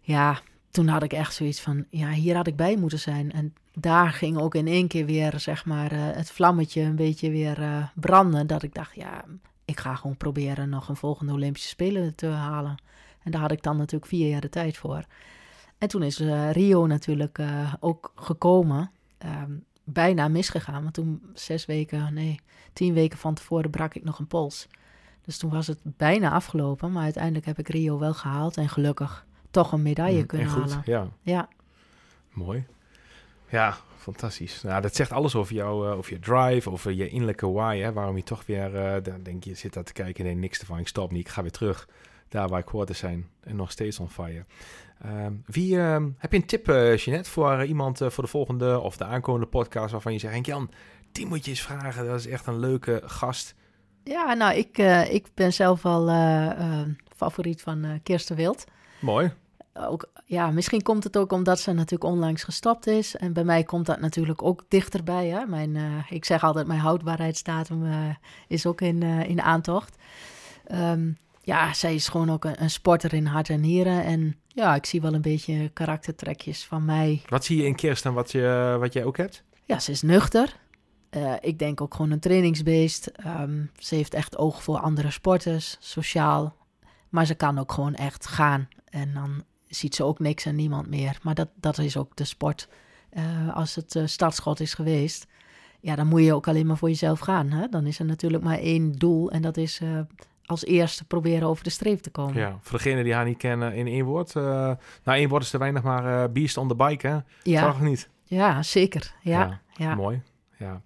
Ja, toen had ik echt zoiets van, ja, hier had ik bij moeten zijn. En daar ging ook in één keer weer, zeg maar, eh, het vlammetje een beetje weer branden. Dat ik dacht, ja, ik ga gewoon proberen nog een volgende Olympische Spelen te halen. En daar had ik dan natuurlijk vier jaar de tijd voor. En toen is Rio natuurlijk ook gekomen. Ehm, bijna misgegaan, want toen zes weken, nee, tien weken van tevoren brak ik nog een pols. Dus toen was het bijna afgelopen, maar uiteindelijk heb ik Rio wel gehaald en gelukkig toch een medaille Mm, kunnen en goed, halen. ja. Ja, Mooi. Ja, fantastisch. Nou, dat zegt alles over jou, uh, over je drive, over je innerlijke why. Hè? Waarom je toch weer, uh, dan denk je, zit daar te kijken en nee, niks ervan. Ik stop niet, ik ga weer terug daar waar ik hoor te zijn. En nog steeds on fire. Uh, wie, uh, heb je een tip, uh, Jeanette, voor iemand voor de volgende of de aankomende podcast waarvan je zegt, Henk Jan, die moet je eens vragen. Dat is echt een leuke gast. Ja, nou, ik, ik ben zelf wel favoriet van Kirsten Wild. Mooi ook, ja, misschien komt het ook omdat ze natuurlijk onlangs gestopt is. En bij mij komt dat natuurlijk ook dichterbij. Hè? Mijn, uh, ik zeg altijd, mijn houdbaarheidsdatum uh, is ook in, uh, in aantocht. Um, ja, zij is gewoon ook een, een, sporter in hart en nieren. En ja, ik zie wel een beetje karaktertrekjes van mij. Wat zie je in Kirsten wat, je, wat jij ook hebt? Ja, ze is nuchter. ik denk ook gewoon een trainingsbeest. Um, ze heeft echt oog voor andere sporters, sociaal. Maar ze kan ook gewoon echt gaan. En dan ziet ze ook niks en niemand meer. Maar dat, dat is ook de sport. Uh, als het uh, startschot is geweest, ja, dan moet je ook alleen maar voor jezelf gaan. Hè? Dan is er natuurlijk maar één doel en dat is als eerste proberen over de streep te komen. Ja, voor degenen die haar niet kennen, in één woord. nou, één woord is te weinig, maar beast on the bike, hè? Ja. Zag niet? Ja, zeker. Ja, ja, mooi. Ja.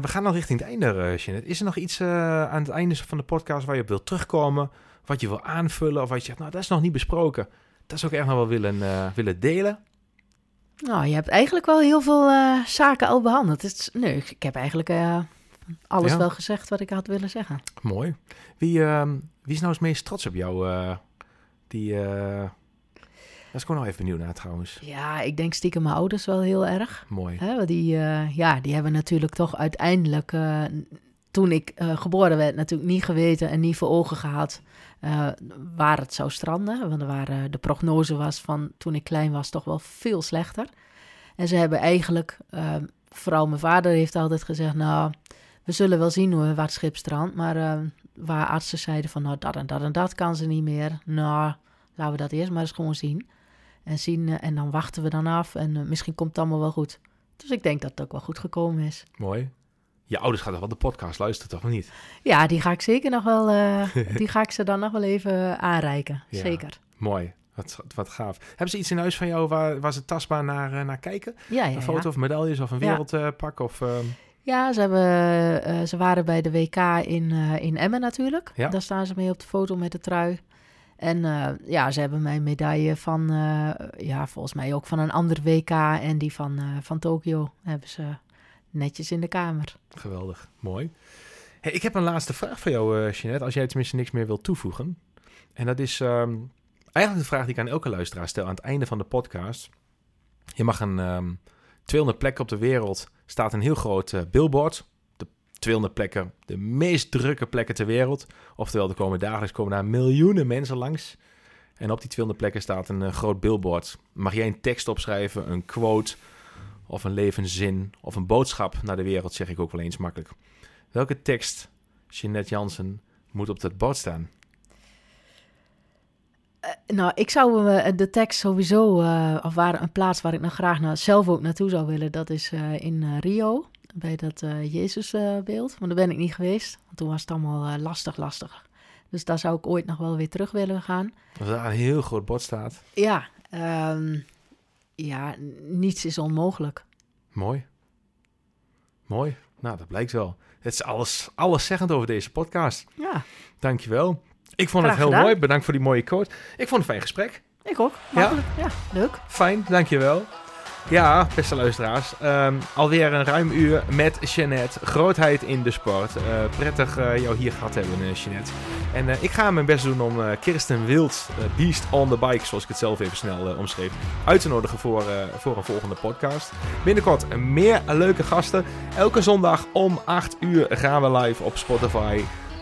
we gaan dan richting het einde, Jeanette. Is er nog iets aan het einde van de podcast waar je op wilt terugkomen? Wat je wil aanvullen? Of wat je zegt, nou, dat is nog niet besproken dat zou ik echt nog wel willen, uh, willen delen. Nou, je hebt eigenlijk wel heel veel uh, zaken al behandeld. Het is, nee, ik heb eigenlijk uh, alles ja. wel gezegd wat ik had willen zeggen. Mooi. Wie, uh, wie is nou eens meest trots op jou? die, dat is gewoon nog even benieuwd naar trouwens. Ja, ik denk stiekem mijn ouders wel heel erg. Mooi. Hè, die, ja, die hebben natuurlijk toch uiteindelijk toen ik uh, geboren werd, natuurlijk niet geweten en niet voor ogen gehad uh, waar het zou stranden. Want er waren, de prognose was van toen ik klein was toch wel veel slechter. En ze hebben eigenlijk, uh, vooral mijn vader heeft altijd gezegd, nou, we zullen wel zien hoe wat schip strandt. Maar waar artsen zeiden van, nou, dat en dat en dat kan ze niet meer. Nou, laten we dat eerst maar eens gewoon zien. En zien, en dan wachten we dan af en misschien komt het allemaal wel goed. Dus ik denk dat het ook wel goed gekomen is. Mooi. Je ouders gaan toch wel de podcast luisteren, toch of niet? Ja, die ga ik zeker nog wel, <laughs> die ga ik ze dan nog wel even aanreiken. Zeker. Mooi. Wat, wat gaaf. Hebben ze iets in huis van jou waar, waar ze tastbaar naar, naar kijken? Ja, ja Een foto of medailles of een wereldpak? of, uh... Ja, ze, hebben, ze waren bij de WK in, in Emmen natuurlijk. Ja. Daar staan ze mee op de foto met de trui. En ja, ze hebben mijn medaille van, ja, volgens mij ook van een ander WK en die van, van Tokio hebben ze netjes in de kamer. Geweldig, mooi. Hey, ik heb een laatste vraag voor jou, Jeanette, als jij tenminste niks meer wilt toevoegen. En dat is um, eigenlijk de vraag die ik aan elke luisteraar stel aan het einde van de podcast. Je mag een um, ehm, 200 plekken op de wereld, staat een heel groot uh, billboard. De 200 plekken, de meest drukke plekken ter wereld. Oftewel, er komen dagelijks komen daar miljoenen mensen langs. En op die 200 plekken staat een uh, groot billboard. Mag jij een tekst opschrijven, een quote of een levenszin of een boodschap naar de wereld, zeg ik ook wel eens makkelijk. Welke tekst, Jeanette Jansen, moet op dat bord staan? Uh, nou, ik zou uh, de tekst sowieso, uh, of waar een plaats waar ik nog graag naar, zelf ook naartoe zou willen, dat is in Rio, bij dat Jezusbeeld. Want daar ben ik niet geweest, want toen was het allemaal lastig, lastig. Dus daar zou ik ooit nog wel weer terug willen gaan. Als daar een heel groot bord staat. Ja, um, ja, niets is onmogelijk. Mooi. Mooi. Nou, dat blijkt wel. Het is alles, alles zeggend over deze podcast. Ja. Dankjewel. Ik vond het heel mooi. Bedankt voor die mooie quote. Ik vond het een fijn gesprek. Ik ook. Makkelijk. Ja, ja leuk. Fijn, dankjewel. Ja, beste luisteraars. Um, alweer een ruim uur met Jeannette. Grootheid in de sport. Uh, prettig uh, jou hier gehad hebben, uh, Jeannette. En ik ga mijn best doen om Kirsten Wild, Beast on the Bike, zoals ik het zelf even snel omschreef, uit te nodigen voor, voor een volgende podcast. Binnenkort meer leuke gasten. Elke zondag om 8 uur gaan we live op Spotify.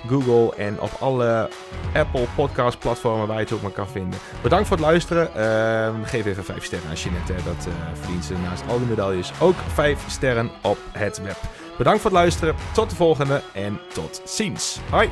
Google en op alle Apple podcast platformen waar je het ook maar kan vinden. Bedankt voor het luisteren. Uh, geef even 5 sterren aan Jeanette. Dat uh, verdient ze naast al die medailles ook 5 sterren op het web. Bedankt voor het luisteren. Tot de volgende en tot ziens. Hoi.